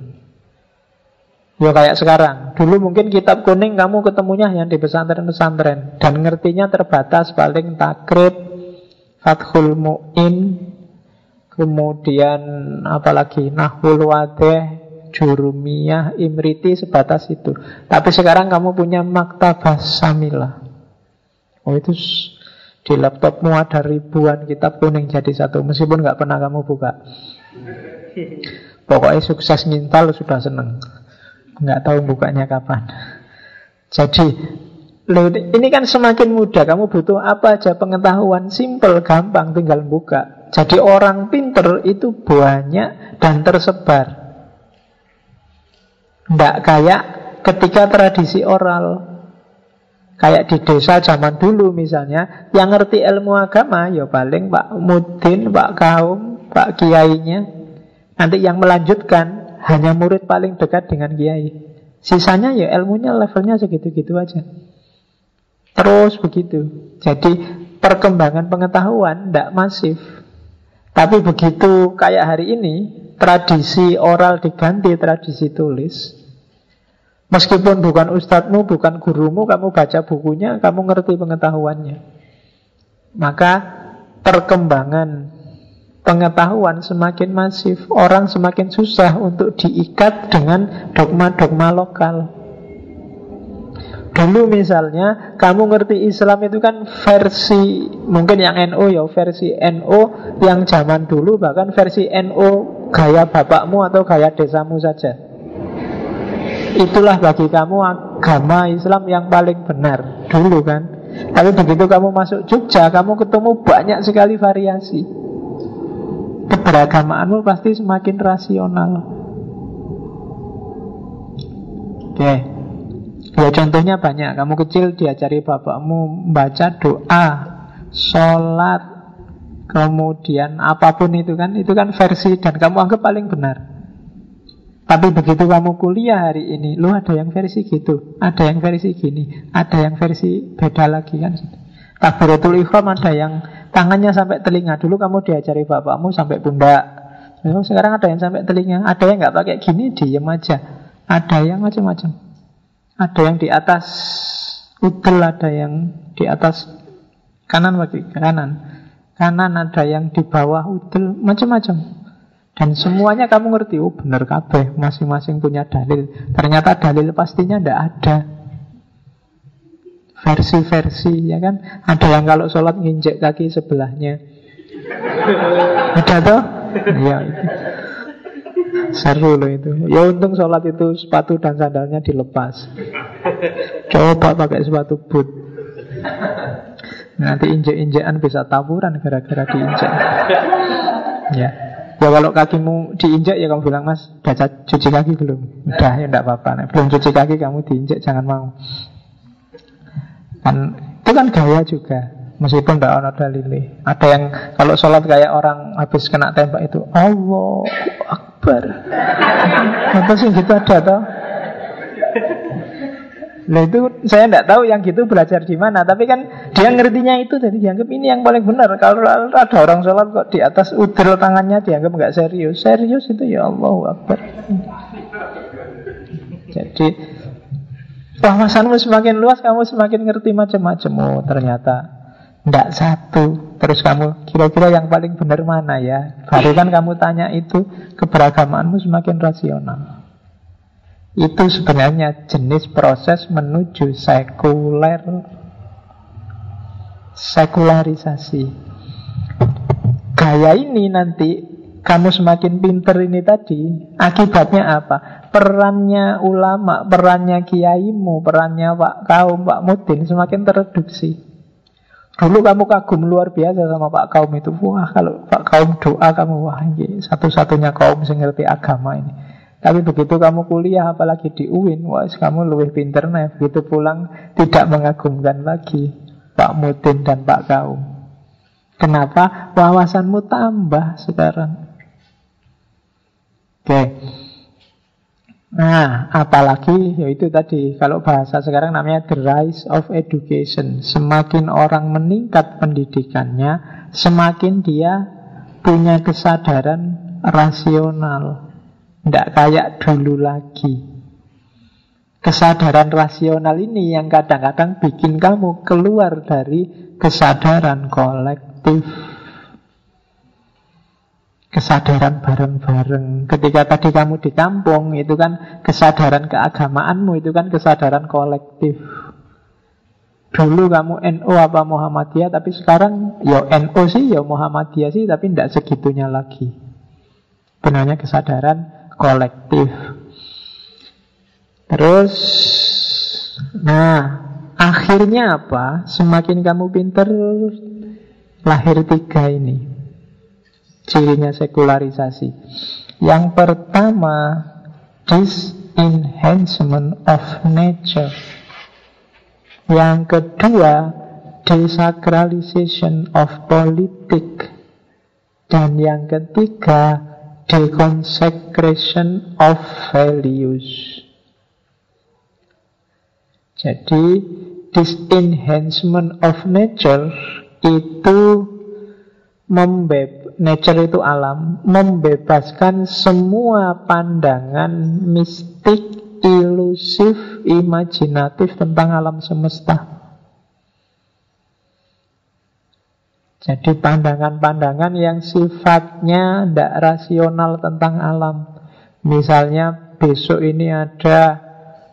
Ya kayak sekarang. Dulu mungkin kitab kuning kamu ketemunya yang di pesantren-pesantren dan ngertinya terbatas paling takrib, fathul mu'in, kemudian apalagi nahul wadeh, jurumiyah, imriti sebatas itu. Tapi sekarang kamu punya maktabah samila. Oh itu di laptopmu ada ribuan kitab kuning jadi satu meskipun nggak pernah kamu buka. Pokoknya sukses ngintal sudah seneng nggak tahu bukanya kapan. Jadi ini kan semakin mudah Kamu butuh apa aja pengetahuan Simple, gampang, tinggal buka Jadi orang pinter itu banyak dan tersebar Tidak kayak ketika tradisi oral Kayak di desa zaman dulu misalnya Yang ngerti ilmu agama Ya paling Pak Mudin, Pak Kaum, Pak Kiainya Nanti yang melanjutkan hanya murid paling dekat dengan kiai. Sisanya ya ilmunya levelnya segitu-gitu aja. Terus begitu. Jadi perkembangan pengetahuan tidak masif. Tapi begitu kayak hari ini, tradisi oral diganti tradisi tulis. Meskipun bukan ustadzmu, bukan gurumu, kamu baca bukunya, kamu ngerti pengetahuannya. Maka perkembangan pengetahuan semakin masif, orang semakin susah untuk diikat dengan dogma-dogma lokal. Dulu misalnya kamu ngerti Islam itu kan versi mungkin yang NO ya versi NO yang zaman dulu bahkan versi NO gaya bapakmu atau gaya desamu saja. Itulah bagi kamu agama Islam yang paling benar dulu kan. Tapi begitu kamu masuk Jogja kamu ketemu banyak sekali variasi keberagamaanmu pasti semakin rasional. Oke. Ya contohnya banyak. Kamu kecil diajari bapakmu membaca doa, sholat, kemudian apa pun itu kan, itu kan versi dan kamu anggap paling benar. Tapi begitu kamu kuliah hari ini, lu ada yang versi gitu, ada yang versi gini, ada yang versi beda lagi kan. Takbiratul ikhram ada yang Tangannya sampai telinga. Dulu kamu diajari bapakmu sampai pundak. Oh, sekarang ada yang sampai telinga. Ada yang nggak pakai gini, diem aja. Ada yang macam-macam. Ada yang di atas udel, ada yang di atas kanan bagi kanan. Kanan ada yang di bawah udel, macam-macam. Dan semuanya kamu ngerti, oh benar kabeh, masing-masing punya dalil. Ternyata dalil pastinya tidak ada versi-versi ya kan ada yang kalau sholat nginjek kaki sebelahnya ada tuh ya itu seru loh itu. Ya untung sholat itu sepatu dan sandalnya dilepas. Coba pakai sepatu boot. Nanti injek-injekan bisa taburan gara-gara diinjek. Ya. Ya kalau kakimu diinjak ya kamu bilang mas baca cuci kaki belum? Udah ya enggak apa-apa. Belum cuci kaki kamu diinjak jangan mau. Kan itu kan gaya juga. Meskipun tidak ada dalil. Ada yang kalau sholat kayak orang habis kena tembak itu Allah Akbar. Apa sih gitu ada tau? Nah itu saya tidak tahu yang gitu belajar di mana, tapi kan dia ngertinya itu jadi dianggap ini yang paling benar. Kalau ada orang sholat kok di atas udel tangannya dianggap nggak serius, serius itu ya Allah Akbar. Jadi Wawasanmu semakin luas, kamu semakin ngerti macam-macam. Oh, ternyata tidak satu. Terus kamu kira-kira yang paling benar mana ya? Baru kan kamu tanya itu, keberagamaanmu semakin rasional. Itu sebenarnya jenis proses menuju sekuler. Sekularisasi. Gaya ini nanti kamu semakin pinter ini tadi, akibatnya apa? Perannya ulama, perannya kiaimu, perannya Pak Kaum, Pak Mudin semakin tereduksi. Dulu kamu kagum luar biasa sama Pak Kaum itu. Wah, kalau Pak Kaum doa kamu, wah ini satu-satunya kaum yang ngerti agama ini. Tapi begitu kamu kuliah, apalagi di UIN, wah kamu lebih pinter nih. Begitu pulang tidak mengagumkan lagi Pak Mudin dan Pak Kaum. Kenapa? Wawasanmu tambah sekarang. Oke. Nah, apalagi yaitu tadi kalau bahasa sekarang namanya the rise of education. Semakin orang meningkat pendidikannya, semakin dia punya kesadaran rasional. Tidak kayak dulu lagi. Kesadaran rasional ini yang kadang-kadang bikin kamu keluar dari kesadaran kolektif kesadaran bareng-bareng. Ketika tadi kamu di kampung, itu kan kesadaran keagamaanmu, itu kan kesadaran kolektif. Dulu kamu NO apa Muhammadiyah, tapi sekarang ya NO sih, ya Muhammadiyah sih, tapi tidak segitunya lagi. Benarnya kesadaran kolektif. Terus, nah, akhirnya apa? Semakin kamu pinter, lahir tiga ini cirinya sekularisasi. Yang pertama, disenhancement of nature. Yang kedua, desacralization of politik. Dan yang ketiga, deconsecration of values. Jadi, disenhancement of nature itu membeb nature itu alam, membebaskan semua pandangan mistik, ilusif, imajinatif tentang alam semesta. Jadi pandangan-pandangan yang sifatnya tidak rasional tentang alam. Misalnya besok ini ada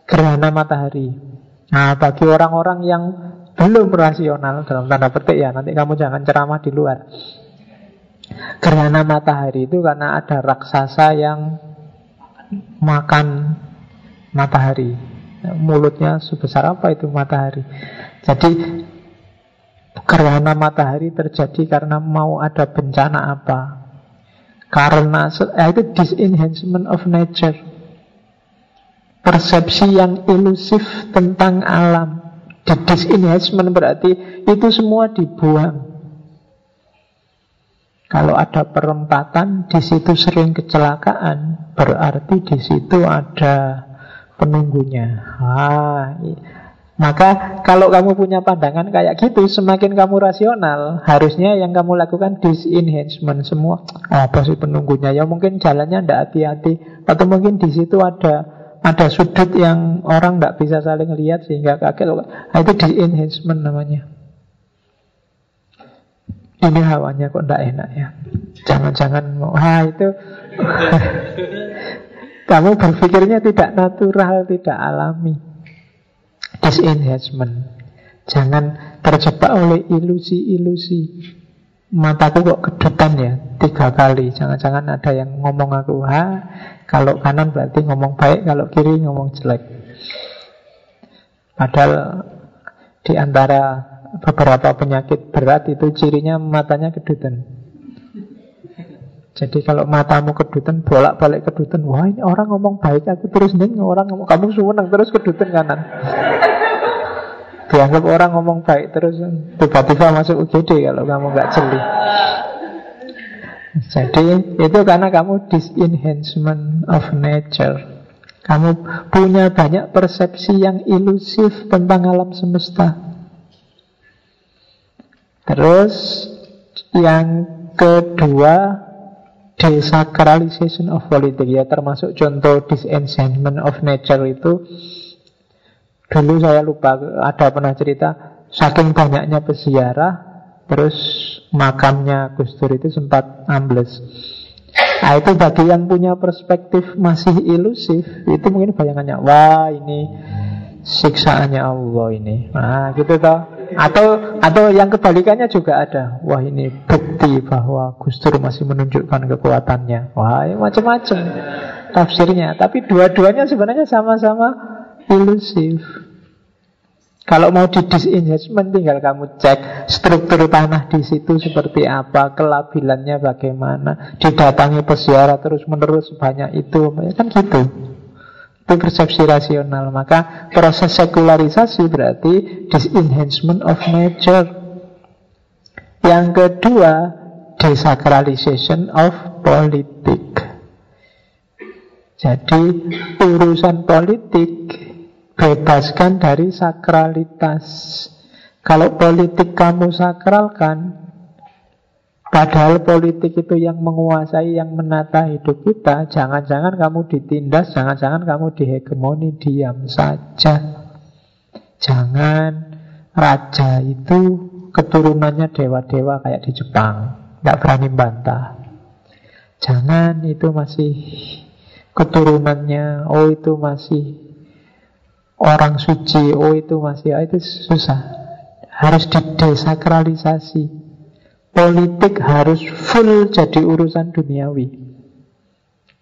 gerhana matahari. Nah, bagi orang-orang yang belum rasional dalam tanda petik ya, nanti kamu jangan ceramah di luar. Gerhana matahari itu karena ada raksasa yang makan matahari. Mulutnya sebesar apa itu matahari. Jadi gerhana matahari terjadi karena mau ada bencana apa. Karena eh, itu disenhancement of nature. Persepsi yang ilusif tentang alam. Di disenhancement berarti itu semua dibuang. Kalau ada perempatan, di situ sering kecelakaan, berarti di situ ada penunggunya. Ah, maka kalau kamu punya pandangan kayak gitu, semakin kamu rasional, harusnya yang kamu lakukan disenhancement semua. Apa sih penunggunya? Ya mungkin jalannya tidak hati-hati, atau mungkin di situ ada ada sudut yang orang tidak bisa saling lihat sehingga kaget. Nah, itu disenhancement namanya. Ini hawanya kok tidak enak ya? Jangan-jangan mau. Ah itu. Kamu berpikirnya tidak natural Tidak alami. Disenhancement Jangan terjebak oleh ilusi-ilusi. Mataku kok kedutan ya? Tiga kali. Jangan-jangan ada yang ngomong aku ha, Kalau kanan berarti ngomong baik Kalau kiri ngomong jelek. Padahal di antara beberapa penyakit berat itu cirinya matanya kedutan. Jadi kalau matamu kedutan, bolak-balik kedutan, wah ini orang ngomong baik, aku terus neng orang ngomong kamu suwenang terus kedutan kanan. Dianggap orang ngomong baik terus tiba-tiba masuk UGD kalau kamu nggak jeli. Jadi itu karena kamu disenhancement of nature. Kamu punya banyak persepsi yang ilusif tentang alam semesta. Terus yang kedua desacralization of politics. Ya termasuk contoh disenchantment of nature itu. Dulu saya lupa ada pernah cerita saking banyaknya peziarah terus makamnya Gus itu sempat ambles. Nah itu bagi yang punya perspektif masih ilusif Itu mungkin bayangannya Wah ini siksaannya Allah ini. Nah gitu toh Atau atau yang kebalikannya juga ada. Wah ini bukti bahwa Gus Dur masih menunjukkan kekuatannya. Wah macam-macam tafsirnya. Tapi dua-duanya sebenarnya sama-sama ilusif. Kalau mau di disinvestment tinggal kamu cek struktur tanah di situ seperti apa, kelabilannya bagaimana, didatangi peziarah terus menerus banyak itu, kan gitu. Itu persepsi rasional. Maka proses sekularisasi berarti disenhancement of nature. Yang kedua, desacralization of politik. Jadi urusan politik Bebaskan dari sakralitas Kalau politik kamu sakralkan Padahal politik itu yang menguasai, yang menata hidup kita Jangan-jangan kamu ditindas, jangan-jangan kamu dihegemoni, diam saja Jangan raja itu keturunannya dewa-dewa kayak di Jepang Nggak berani bantah Jangan itu masih keturunannya Oh itu masih orang suci, oh itu masih, ah, itu susah. Harus didesakralisasi. Politik harus full jadi urusan duniawi.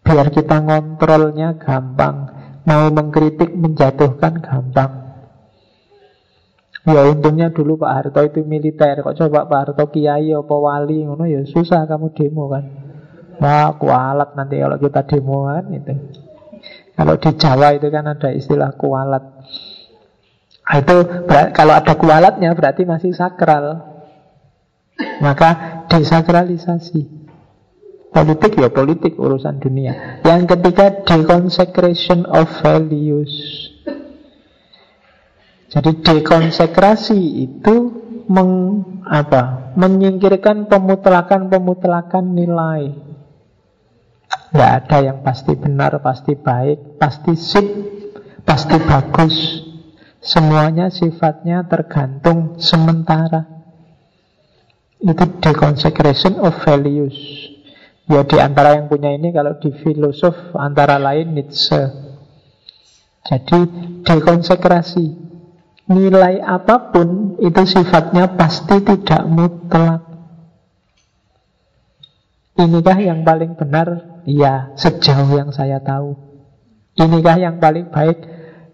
Biar kita ngontrolnya gampang. Mau mengkritik, menjatuhkan gampang. Ya untungnya dulu Pak Harto itu militer. Kok coba Pak Harto kiai apa wali ngono ya susah kamu demo kan. Wah, kualat nanti kalau kita demoan itu. Kalau di Jawa itu kan ada istilah kualat. Itu kalau ada kualatnya berarti masih sakral. Maka desakralisasi. Politik ya politik urusan dunia. Yang ketiga deconsecration of values. Jadi dekonsekrasi itu meng, apa, menyingkirkan pemutlakan-pemutlakan nilai. Nggak ada yang pasti benar, pasti baik, pasti sip, pasti bagus. Semuanya sifatnya tergantung sementara. Itu deconsecration of values. Ya di antara yang punya ini kalau di filosof antara lain Nietzsche. Jadi dekonsekrasi. Nilai apa pun itu sifatnya pasti tidak mutlak. Inikah yang paling benar Iya, sejauh yang saya tahu. Inikah yang paling baik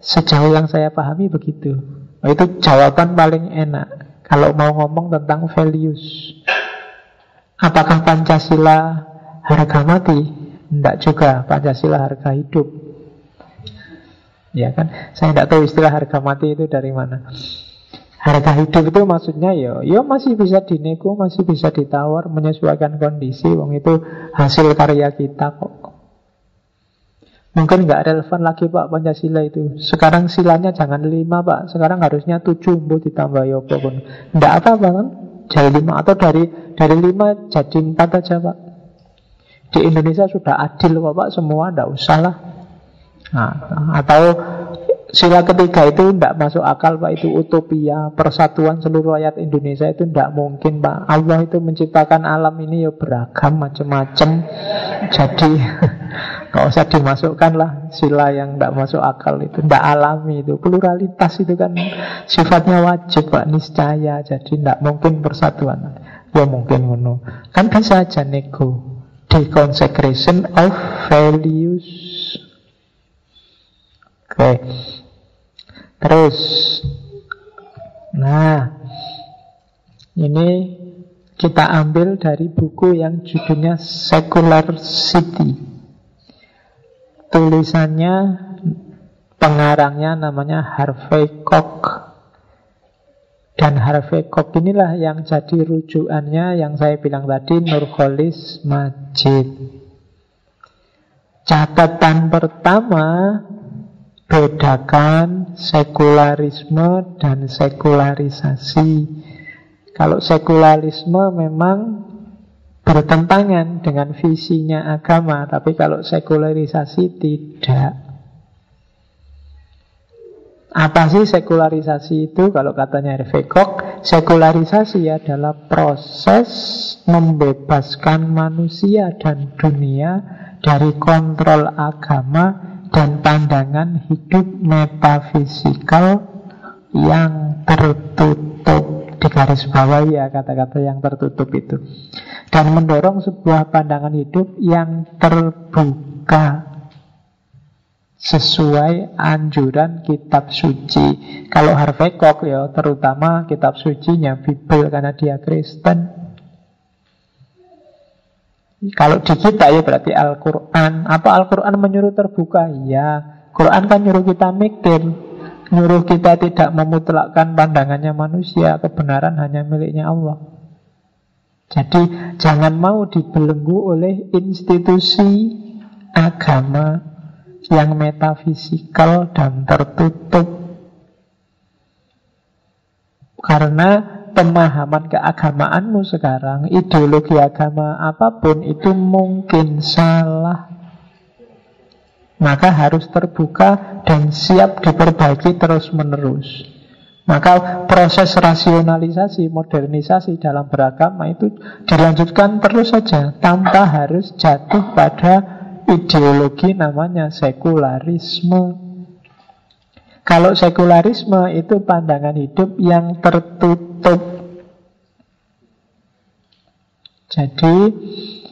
sejauh yang saya pahami begitu. Oh, itu jawaban paling enak kalau mau ngomong tentang values. Apakah Pancasila harga mati? Tidak juga, Pancasila harga hidup. Ya kan? Saya tidak tahu istilah harga mati itu dari mana. Harga hidup itu maksudnya ya, ya masih bisa dinego, masih bisa ditawar, menyesuaikan kondisi. Wong itu hasil karya kita kok. Mungkin nggak relevan lagi Pak Pancasila itu. Sekarang silanya jangan lima Pak, sekarang harusnya tujuh bu ditambah ya pun. Nggak apa-apa kan? Jadi lima atau dari dari lima jadi empat aja Pak. Di Indonesia sudah adil Pak, semua nggak usah lah. Nah, atau Sila ketiga itu tidak masuk akal Pak Itu utopia Persatuan seluruh rakyat Indonesia itu tidak mungkin Pak Allah itu menciptakan alam ini ya beragam macam-macam Jadi nggak usah dimasukkan lah Sila yang tidak masuk akal itu. Tidak alami itu. Pluralitas itu kan sifatnya wajib Pak. Niscaya Jadi tidak mungkin persatuan. Ya mungkin ngono. Kan bisa aja nego. Deconsecration of values. Oke. Terus. Nah. Ini kita ambil dari buku yang judulnya Secular City Tulisannya Pengarangnya namanya Harvey Koch dan Harvey Koch inilah yang jadi rujukannya yang saya bilang tadi Nurholis Majid. Catatan pertama bedakan sekularisme dan sekularisasi. Kalau sekularisme memang bertentangan dengan visinya agama, tapi kalau sekularisasi tidak. Apa sih sekularisasi itu? Kalau katanya Hervé Koch, sekularisasi adalah proses membebaskan manusia dan dunia dari kontrol agama dan pandangan hidup metafisikal yang tertutup. Di garis bawah ya kata-kata yang tertutup itu dan mendorong sebuah pandangan hidup yang terbuka sesuai anjuran kitab suci. Kalau Harvey Koch ya terutama kitab sucinya Bible karena dia Kristen. Kalau di kita ya berarti Al-Quran Apa Al-Quran menyuruh terbuka? Ya Quran kan nyuruh kita mikir Nyuruh kita tidak memutlakkan pandangannya manusia Kebenaran hanya miliknya Allah. Jadi jangan mau dibelenggu oleh institusi agama yang metafisikal dan tertutup. Karena pemahaman keagamaanmu sekarang ideologi agama apa pun itu mungkin salah maka harus terbuka dan siap diperbaiki terus menerus maka proses rasionalisasi, modernisasi dalam beragama itu dilanjutkan terus saja tanpa harus jatuh pada ideologi namanya sekularisme. Kalau sekularisme itu pandangan hidup yang tertutup. Jadi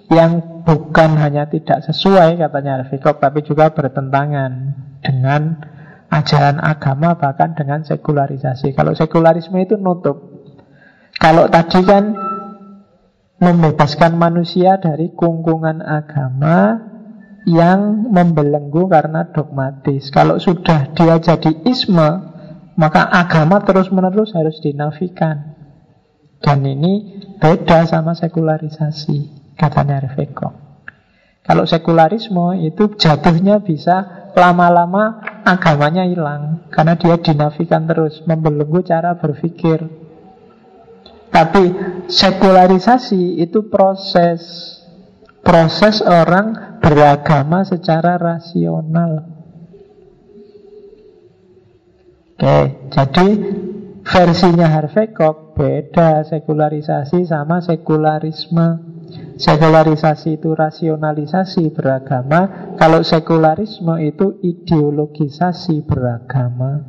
yang bukan hanya tidak sesuai katanya Rafikov tapi juga bertentangan dengan ajaran agama bahkan dengan sekularisasi. Kalau sekularisme itu nutup. Kalau tadi kan membebaskan manusia dari kungkungan agama, yang membelenggu karena dogmatis. Kalau sudah dia jadi isme, maka agama terus-menerus harus dinafikan. Dan ini beda sama sekularisasi, katanya Reveko. Kalau sekularisme itu jatuhnya bisa lama-lama agamanya hilang karena dia dinafikan terus, membelenggu cara berpikir. Tapi sekularisasi itu proses proses orang beragama secara rasional. Oke, jadi versinya Harvey Koch beda sekularisasi sama sekularisme. Sekularisasi itu rasionalisasi beragama, kalau sekularisme itu ideologisasi beragama.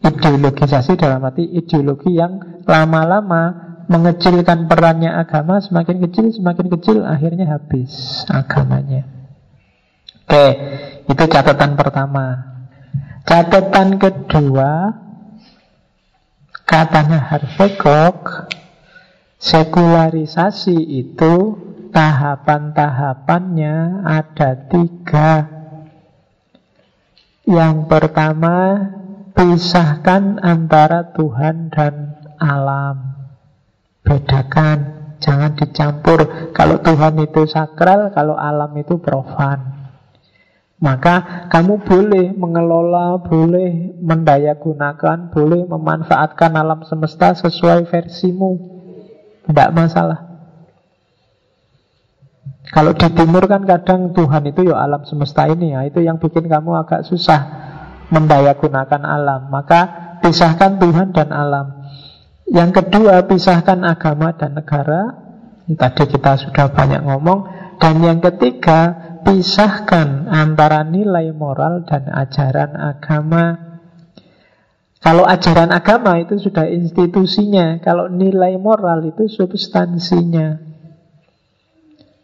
Ideologisasi dalam arti ideologi yang lama-lama mengecilkan perannya agama semakin kecil semakin kecil akhirnya habis agamanya. Oke, itu catatan pertama. Catatan kedua katanya Harvey Koch sekularisasi itu tahapan-tahapannya ada tiga. Yang pertama pisahkan antara Tuhan dan alam. Bedakan, jangan dicampur. Kalau Tuhan itu sakral, kalau alam itu profan. Maka kamu boleh mengelola, boleh mendaya gunakan, boleh memanfaatkan alam semesta sesuai versimu. Tidak masalah. Kalau di timur kan kadang Tuhan itu ya alam semesta ini ya Itu yang bikin kamu agak susah Mendaya gunakan alam Maka pisahkan Tuhan dan alam yang kedua, pisahkan agama dan negara. Tadi kita sudah banyak ngomong. Dan yang ketiga, pisahkan antara nilai moral dan ajaran agama. Kalau ajaran agama itu sudah institusinya, kalau nilai moral itu substansinya.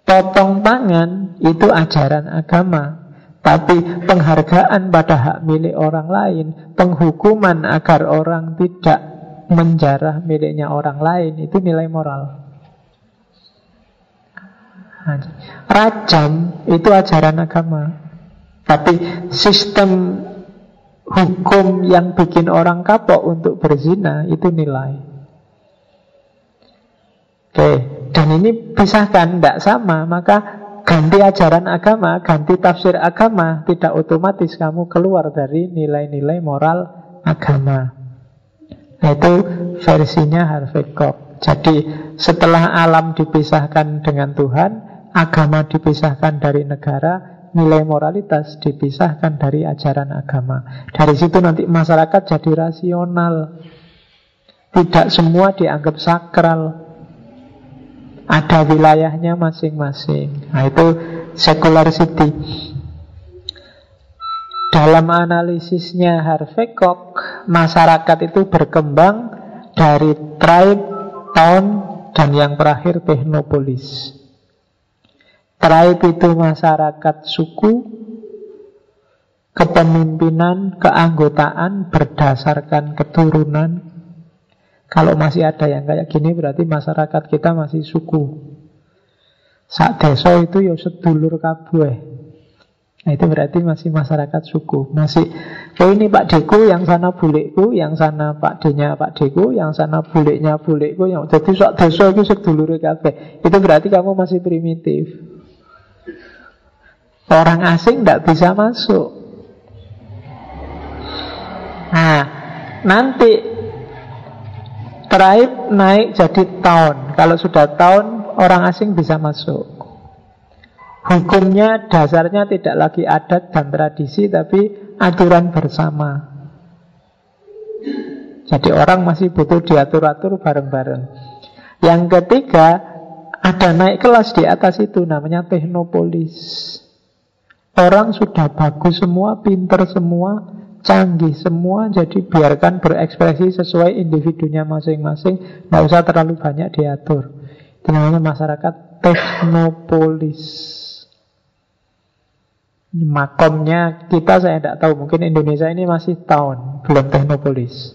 Potong tangan itu ajaran agama. Tapi penghargaan pada hak milik orang lain, penghukuman agar orang tidak menjarah miliknya orang lain itu nilai moral. Rajam itu ajaran agama. Tapi sistem hukum yang bikin orang kapok untuk berzina itu nilai. Oke, dan ini pisahkan, tidak sama, maka ganti ajaran agama, ganti tafsir agama, tidak otomatis kamu keluar dari nilai-nilai moral agama. Nah, itu versinya Harvey Koch. Jadi setelah alam dipisahkan dengan Tuhan, agama dipisahkan dari negara, nilai moralitas dipisahkan dari ajaran agama. Dari situ nanti masyarakat jadi rasional. Tidak semua dianggap sakral. Ada wilayahnya masing-masing. Nah, itu secular city. Dalam analisisnya Harvey Koch, masyarakat itu berkembang dari tribe, town, dan yang terakhir technopolis. Tribe itu masyarakat suku, kepemimpinan, keanggotaan berdasarkan keturunan. Kalau masih ada yang kayak gini berarti masyarakat kita masih suku. Sak desa itu ya sedulur kabeh. Nah itu berarti masih masyarakat suku Masih, oh ini Pak Deku, yang sana bulekku Yang sana Pak D-nya Pak Deku Yang sana buleknya bulekku yang... Jadi sok desa itu sedulur kabeh Itu berarti kamu masih primitif Orang asing tidak bisa masuk. Nah, nanti tribe naik jadi town. Kalau sudah town, orang asing bisa masuk. Hukumnya dasarnya tidak lagi adat dan tradisi Tapi aturan bersama. Jadi orang masih butuh diatur-atur bareng-bareng. Yang ketiga Ada naik kelas di atas itu Namanya teknopolis Orang sudah bagus semua Pinter semua Canggih semua Jadi biarkan berekspresi sesuai individunya masing-masing Tidak usah terlalu banyak diatur. Itu namanya masyarakat teknopolis Makomnya kita saya tidak tahu Mungkin Indonesia ini masih tahun Belum teknopolis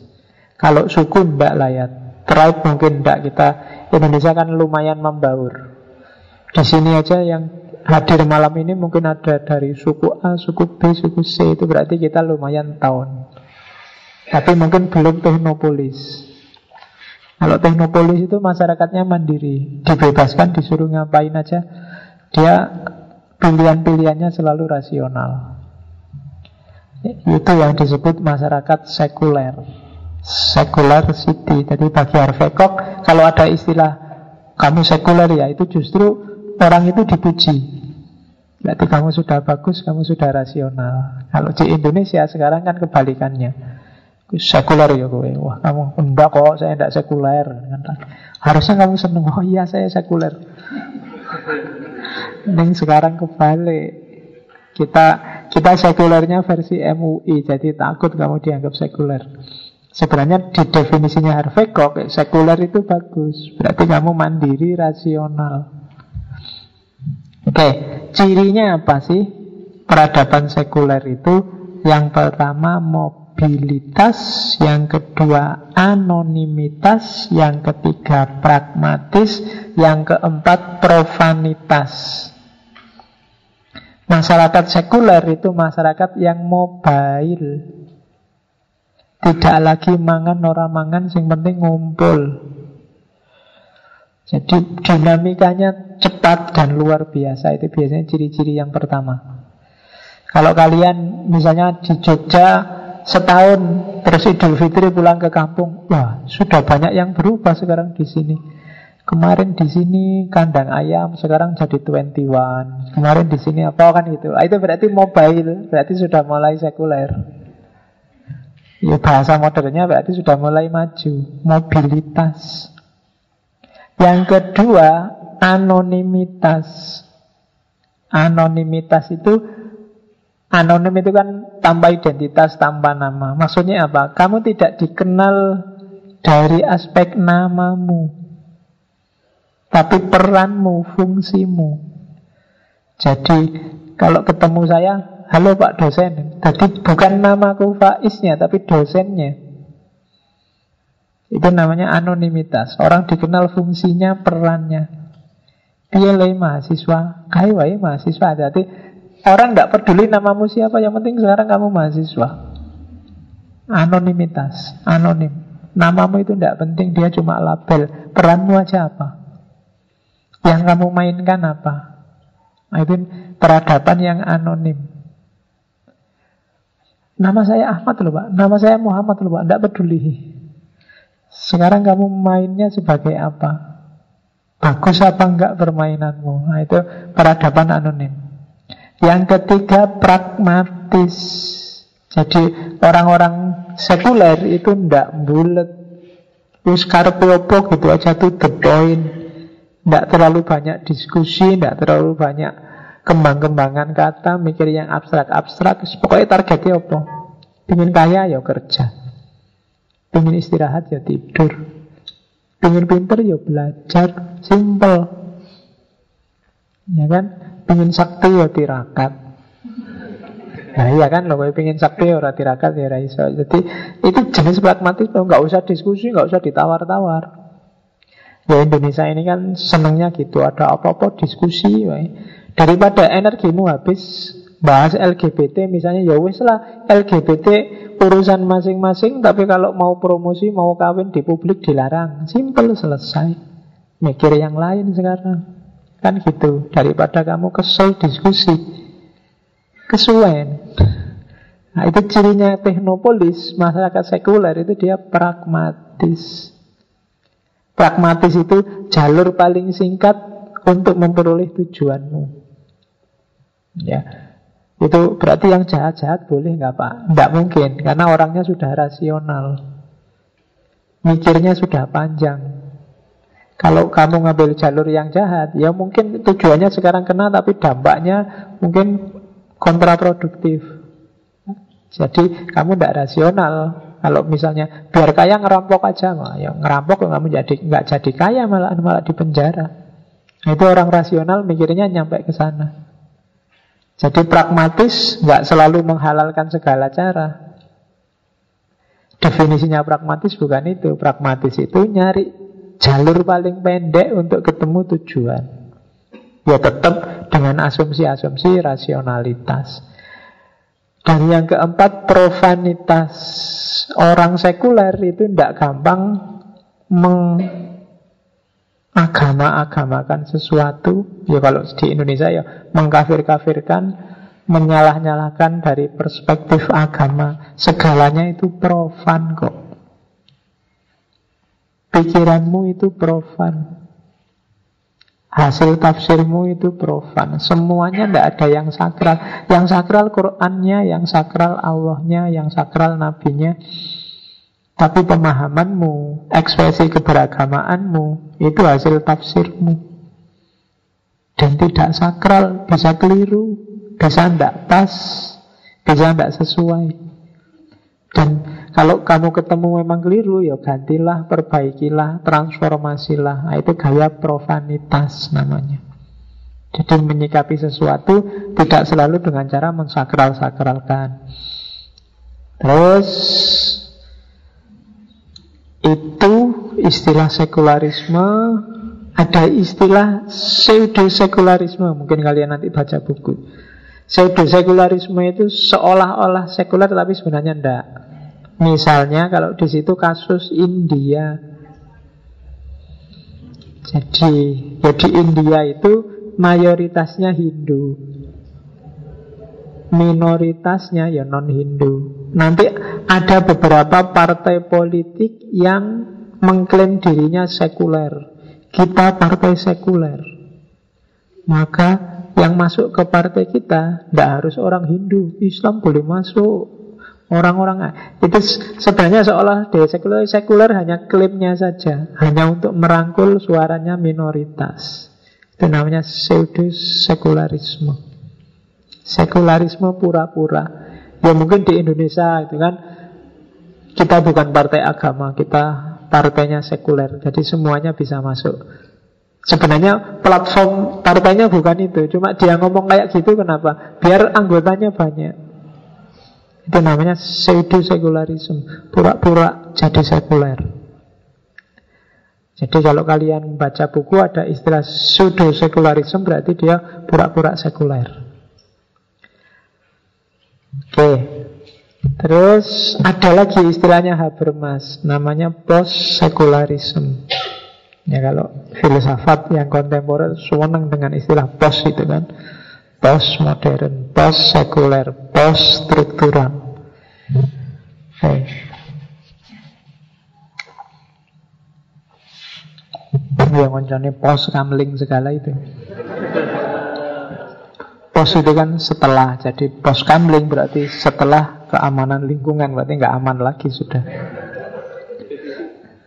Kalau suku tidak layak Tribe mungkin tidak kita. Indonesia kan lumayan membaur. Di sini aja yang hadir malam ini Mungkin ada dari suku A, suku B, suku C. Itu berarti kita lumayan tahun Tapi mungkin belum teknopolis Kalau teknopolis itu masyarakatnya mandiri. Dibebaskan, disuruh ngapain aja. Dia pilihan-pilihannya selalu rasional. Itu yang disebut masyarakat sekuler. Sekuler city. Jadi bagi Harvey Koch, kalau ada istilah kamu sekuler ya, itu justru orang itu dipuji. Berarti kamu sudah bagus, kamu sudah rasional. Kalau di Indonesia sekarang kan kebalikannya. Sekuler ya gue. Wah kamu enggak kok, saya enggak sekuler. Harusnya kamu seneng. Oh iya saya sekuler. Neng sekarang kebalik. Kita kita sekulernya versi MUI, jadi takut kamu dianggap sekuler. Sebenarnya di definisinya Harvey Koch, sekuler itu bagus. Berarti kamu mandiri, rasional. Oke, cirinya apa sih peradaban sekuler itu? Yang pertama mobilitas, yang kedua anonimitas, yang ketiga pragmatis, yang keempat profanitas. Masyarakat sekuler itu masyarakat yang mobile Tidak lagi mangan orang mangan Yang penting ngumpul Jadi dinamikanya cepat dan luar biasa Itu biasanya ciri-ciri yang pertama Kalau kalian misalnya di Jogja Setahun terus Idul Fitri pulang ke kampung Wah sudah banyak yang berubah sekarang di sini Kemarin di sini kandang ayam, sekarang jadi 21. Kemarin di sini apa kan itu? Ah, itu berarti mobile, berarti sudah mulai sekuler. Ya bahasa modernnya berarti sudah mulai maju, mobilitas. Yang kedua, anonimitas. Anonimitas itu anonim itu kan tanpa identitas, tanpa nama. Maksudnya apa? Kamu tidak dikenal dari aspek namamu tapi peranmu, fungsimu. Jadi kalau ketemu saya, halo Pak dosen. Jadi bukan namaku Faiznya, tapi dosennya. Itu namanya anonimitas. Orang dikenal fungsinya, perannya. Dia lagi mahasiswa, kai wae mahasiswa. Jadi orang tidak peduli namamu siapa, yang penting sekarang kamu mahasiswa. Anonimitas, anonim. Namamu itu tidak penting, dia cuma label. Peranmu aja apa? Yang kamu mainkan apa? Nah, itu peradaban yang anonim. Nama saya Ahmad loh Pak, nama saya Muhammad loh Pak, tidak peduli. Sekarang kamu mainnya sebagai apa? Bagus apa enggak permainanmu? Nah, itu peradaban anonim. Yang ketiga pragmatis. Jadi orang-orang sekuler itu ndak bulat. Karpe gitu aja tuh the point. Tidak terlalu banyak diskusi, tidak terlalu banyak kembang-kembangan kata, mikir yang abstrak-abstrak. Pokoknya targetnya apa? Ingin kaya ya kerja. Pengen istirahat ya tidur. Pengen pinter ya belajar. Simple. Ya kan? Pengen sakti ya tirakat. Nah iya kan, lo pengen sakti ya tirakat ya raiso. Jadi itu jenis pragmatis, nggak usah diskusi, nggak usah ditawar-tawar. Ya Indonesia ini kan senangnya gitu, ada apa-apa diskusi. Ya. Daripada energimu habis bahas LGBT misalnya ya wis lah LGBT urusan masing-masing tapi kalau mau promosi mau kawin di publik dilarang. Simple selesai. Mikir yang lain sekarang. Kan gitu daripada kamu kesel diskusi. Kesuwen. Nah itu cirinya teknopolis masyarakat sekuler itu dia pragmatis. Pragmatis itu jalur paling singkat untuk memperoleh tujuanmu ya itu berarti yang jahat-jahat boleh nggak Pak? Nggak mungkin, karena orangnya sudah rasional. Mikirnya sudah panjang. Kalau kamu ngambil jalur yang jahat, ya mungkin tujuannya sekarang kena, tapi dampaknya mungkin kontraproduktif. Jadi kamu tidak rasional. Kalau misalnya biar kaya ngerampok aja, mah ya ngerampok kamu jadi nggak jadi kaya malah malah di penjara. Nah, itu orang rasional mikirnya nyampe ke sana. Jadi pragmatis nggak selalu menghalalkan segala cara. Definisinya pragmatis bukan itu. Pragmatis itu nyari jalur paling pendek untuk ketemu tujuan. Ya tetap dengan asumsi-asumsi rasionalitas. Dan yang keempat profanitas. Orang sekuler itu tidak gampang agama-agamakan sesuatu. Ya kalau di Indonesia ya mengkafir-kafirkan menyalah-nyalahkan dari perspektif agama. Segalanya itu profan kok. Pikiranmu itu profan. Hasil tafsirmu itu profan. Semuanya tidak ada yang sakral. Yang sakral Qurannya yang sakral Allahnya yang sakral nabinya tapi pemahamanmu, ekspresi keberagamaanmu Itu hasil tafsirmu. Dan tidak sakral Bisa keliru Bisa tidak pas Bisa tidak sesuai. Dan kalau kamu ketemu memang keliru Ya gantilah, perbaikilah, transformasilah. Nah, Itu gaya profanitas namanya. Jadi menyikapi sesuatu Tidak selalu dengan cara mensakral-sakralkan. Terus itu istilah sekularisme. Ada istilah pseudo sekularisme mungkin kalian nanti baca buku. Pseudo sekularisme itu seolah-olah sekuler tapi sebenarnya enggak misalnya kalau di situ kasus India. Jadi jadi India itu mayoritasnya Hindu. Minoritasnya ya non Hindu Nanti ada beberapa partai politik yang mengklaim dirinya sekuler. Kita partai sekuler. Maka yang masuk ke partai kita tidak harus orang Hindu, Islam boleh masuk. Orang-orang itu sebenarnya seolah de sekuler, sekuler hanya klaimnya saja, hanya untuk merangkul suaranya minoritas. Itu namanya pseudo sekularisme. Sekularisme pura-pura. Ya mungkin di Indonesia itu kan kita bukan partai agama, kita partainya sekuler. Jadi semuanya bisa masuk. Sebenarnya platform partainya bukan itu, cuma dia ngomong kayak gitu kenapa? Biar anggotanya banyak. Itu namanya pseudo sekularisme, pura-pura jadi sekuler. Jadi kalau kalian baca buku ada istilah pseudo sekularisme berarti dia pura-pura sekuler. Oke. Terus ada lagi istilahnya Habermas, namanya post sekularisme. Ya kalau filsafat yang kontemporer senang dengan istilah post itu kan. Post modern, post sekuler, post struktural. Oke. Yang ngoncone post kamling segala itu. Pos itu kan setelah, jadi pos kamling berarti setelah keamanan lingkungan, berarti nggak aman lagi sudah.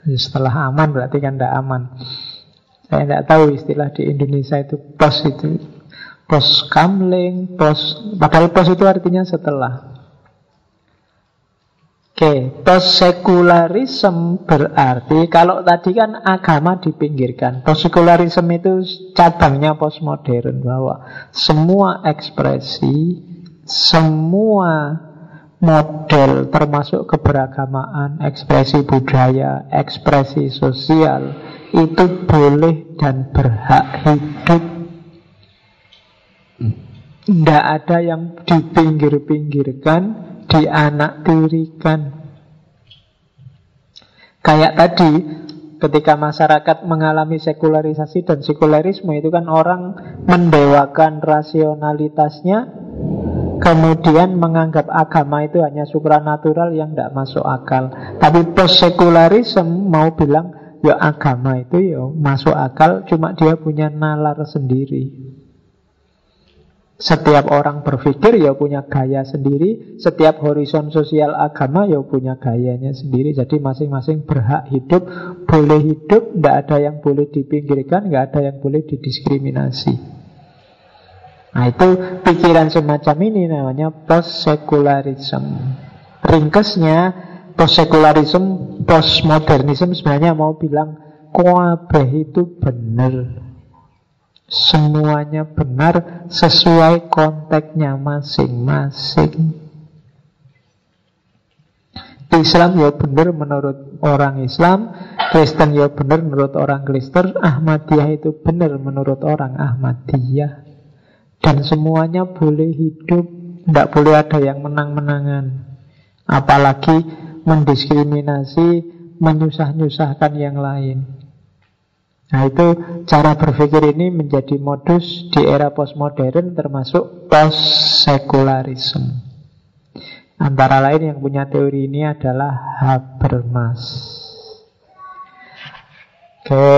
Jadi setelah aman berarti kan tidak aman. Saya tidak tahu istilah di Indonesia itu pos itu pos kamling, pos padahal pos itu artinya setelah. Oke, sekularisme berarti kalau tadi kan agama dipinggirkan. sekularisme itu cabangnya postmodern bahwa semua ekspresi, semua model termasuk keberagamaan, ekspresi budaya, ekspresi sosial itu boleh dan berhak hidup. Tidak ada yang dipinggir-pinggirkan dianaktirikan. Kayak tadi ketika masyarakat mengalami sekularisasi dan sekularisme itu kan orang mendewakan rasionalitasnya kemudian menganggap agama itu hanya supranatural yang tidak masuk akal. Tapi post sekularisme mau bilang ya agama itu ya masuk akal cuma dia punya nalar sendiri. Setiap orang berpikir ya punya gaya sendiri. Setiap horizon sosial agama ya punya gayanya sendiri. Jadi masing-masing berhak hidup Boleh hidup, tidak ada yang boleh dipinggirkan Tidak ada yang boleh didiskriminasi. Nah itu pikiran semacam ini namanya post-secularism Ringkesnya post-secularism, postmodernism sebenarnya mau bilang Kuabeh itu benar Semuanya benar sesuai konteksnya masing-masing. Islam ya benar menurut orang Islam, Kristen ya benar menurut orang Kristen, Ahmadiyah itu benar menurut orang Ahmadiyah. Dan semuanya boleh hidup, tidak boleh ada yang menang-menangan. Apalagi mendiskriminasi, menyusah-nyusahkan yang lain. Nah itu cara berpikir ini menjadi modus di era postmodern termasuk post-sekularisme. Antara lain yang punya teori ini adalah Habermas. Oke,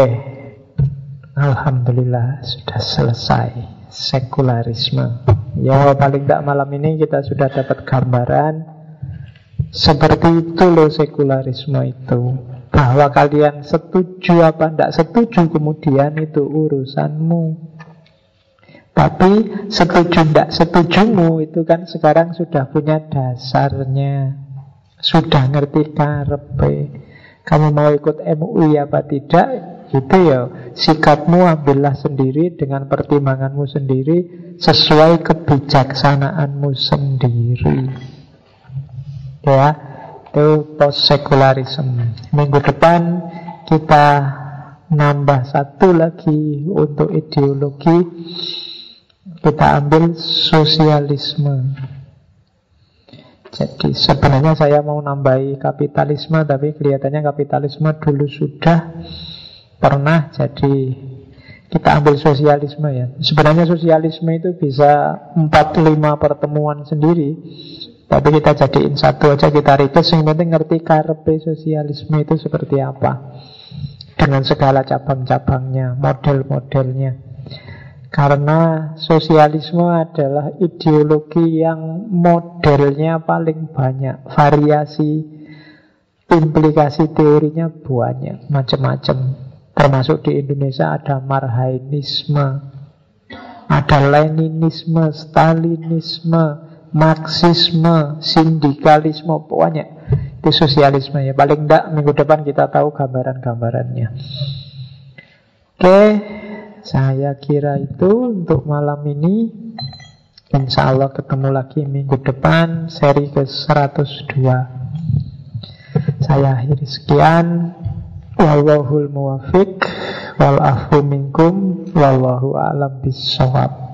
Alhamdulillah sudah selesai sekularisme. Ya paling tidak malam ini kita sudah dapat gambaran seperti itu loh sekularisme itu. Bahwa kalian setuju apa tidak setuju kemudian itu urusanmu. Tapi setuju tidak setujumu itu kan sekarang sudah punya dasarnya. Sudah ngerti karepe. Kamu mau ikut MUI apa tidak Itu ya. Sikapmu ambillah sendiri dengan pertimbanganmu sendiri Sesuai kebijaksanaanmu sendiri. Ya itu post sekularisme. Minggu depan kita nambah satu lagi untuk ideologi kita ambil sosialisme. Jadi sebenarnya saya mau nambahi kapitalisme tapi kelihatannya kapitalisme dulu sudah pernah jadi kita ambil sosialisme ya. Sebenarnya sosialisme itu bisa 4-5 pertemuan sendiri tapi kita jadiin satu aja kita request Yang penting ngerti karpe sosialisme itu seperti apa. Dengan segala cabang-cabangnya Model-modelnya. Karena sosialisme adalah ideologi yang modelnya paling banyak. Variasi implikasi teorinya banyak Macam-macam Termasuk di Indonesia ada marhainisme Ada leninisme, stalinisme Marxisme, sindikalisme, pokoknya itu sosialisme ya. Paling tidak minggu depan kita tahu gambaran-gambarannya. Oke, saya kira itu untuk malam ini. Insya Allah ketemu lagi minggu depan seri ke 102. Saya akhiri sekian. Wallahul muwafiq wal afu minkum wallahu a'lam bissawab.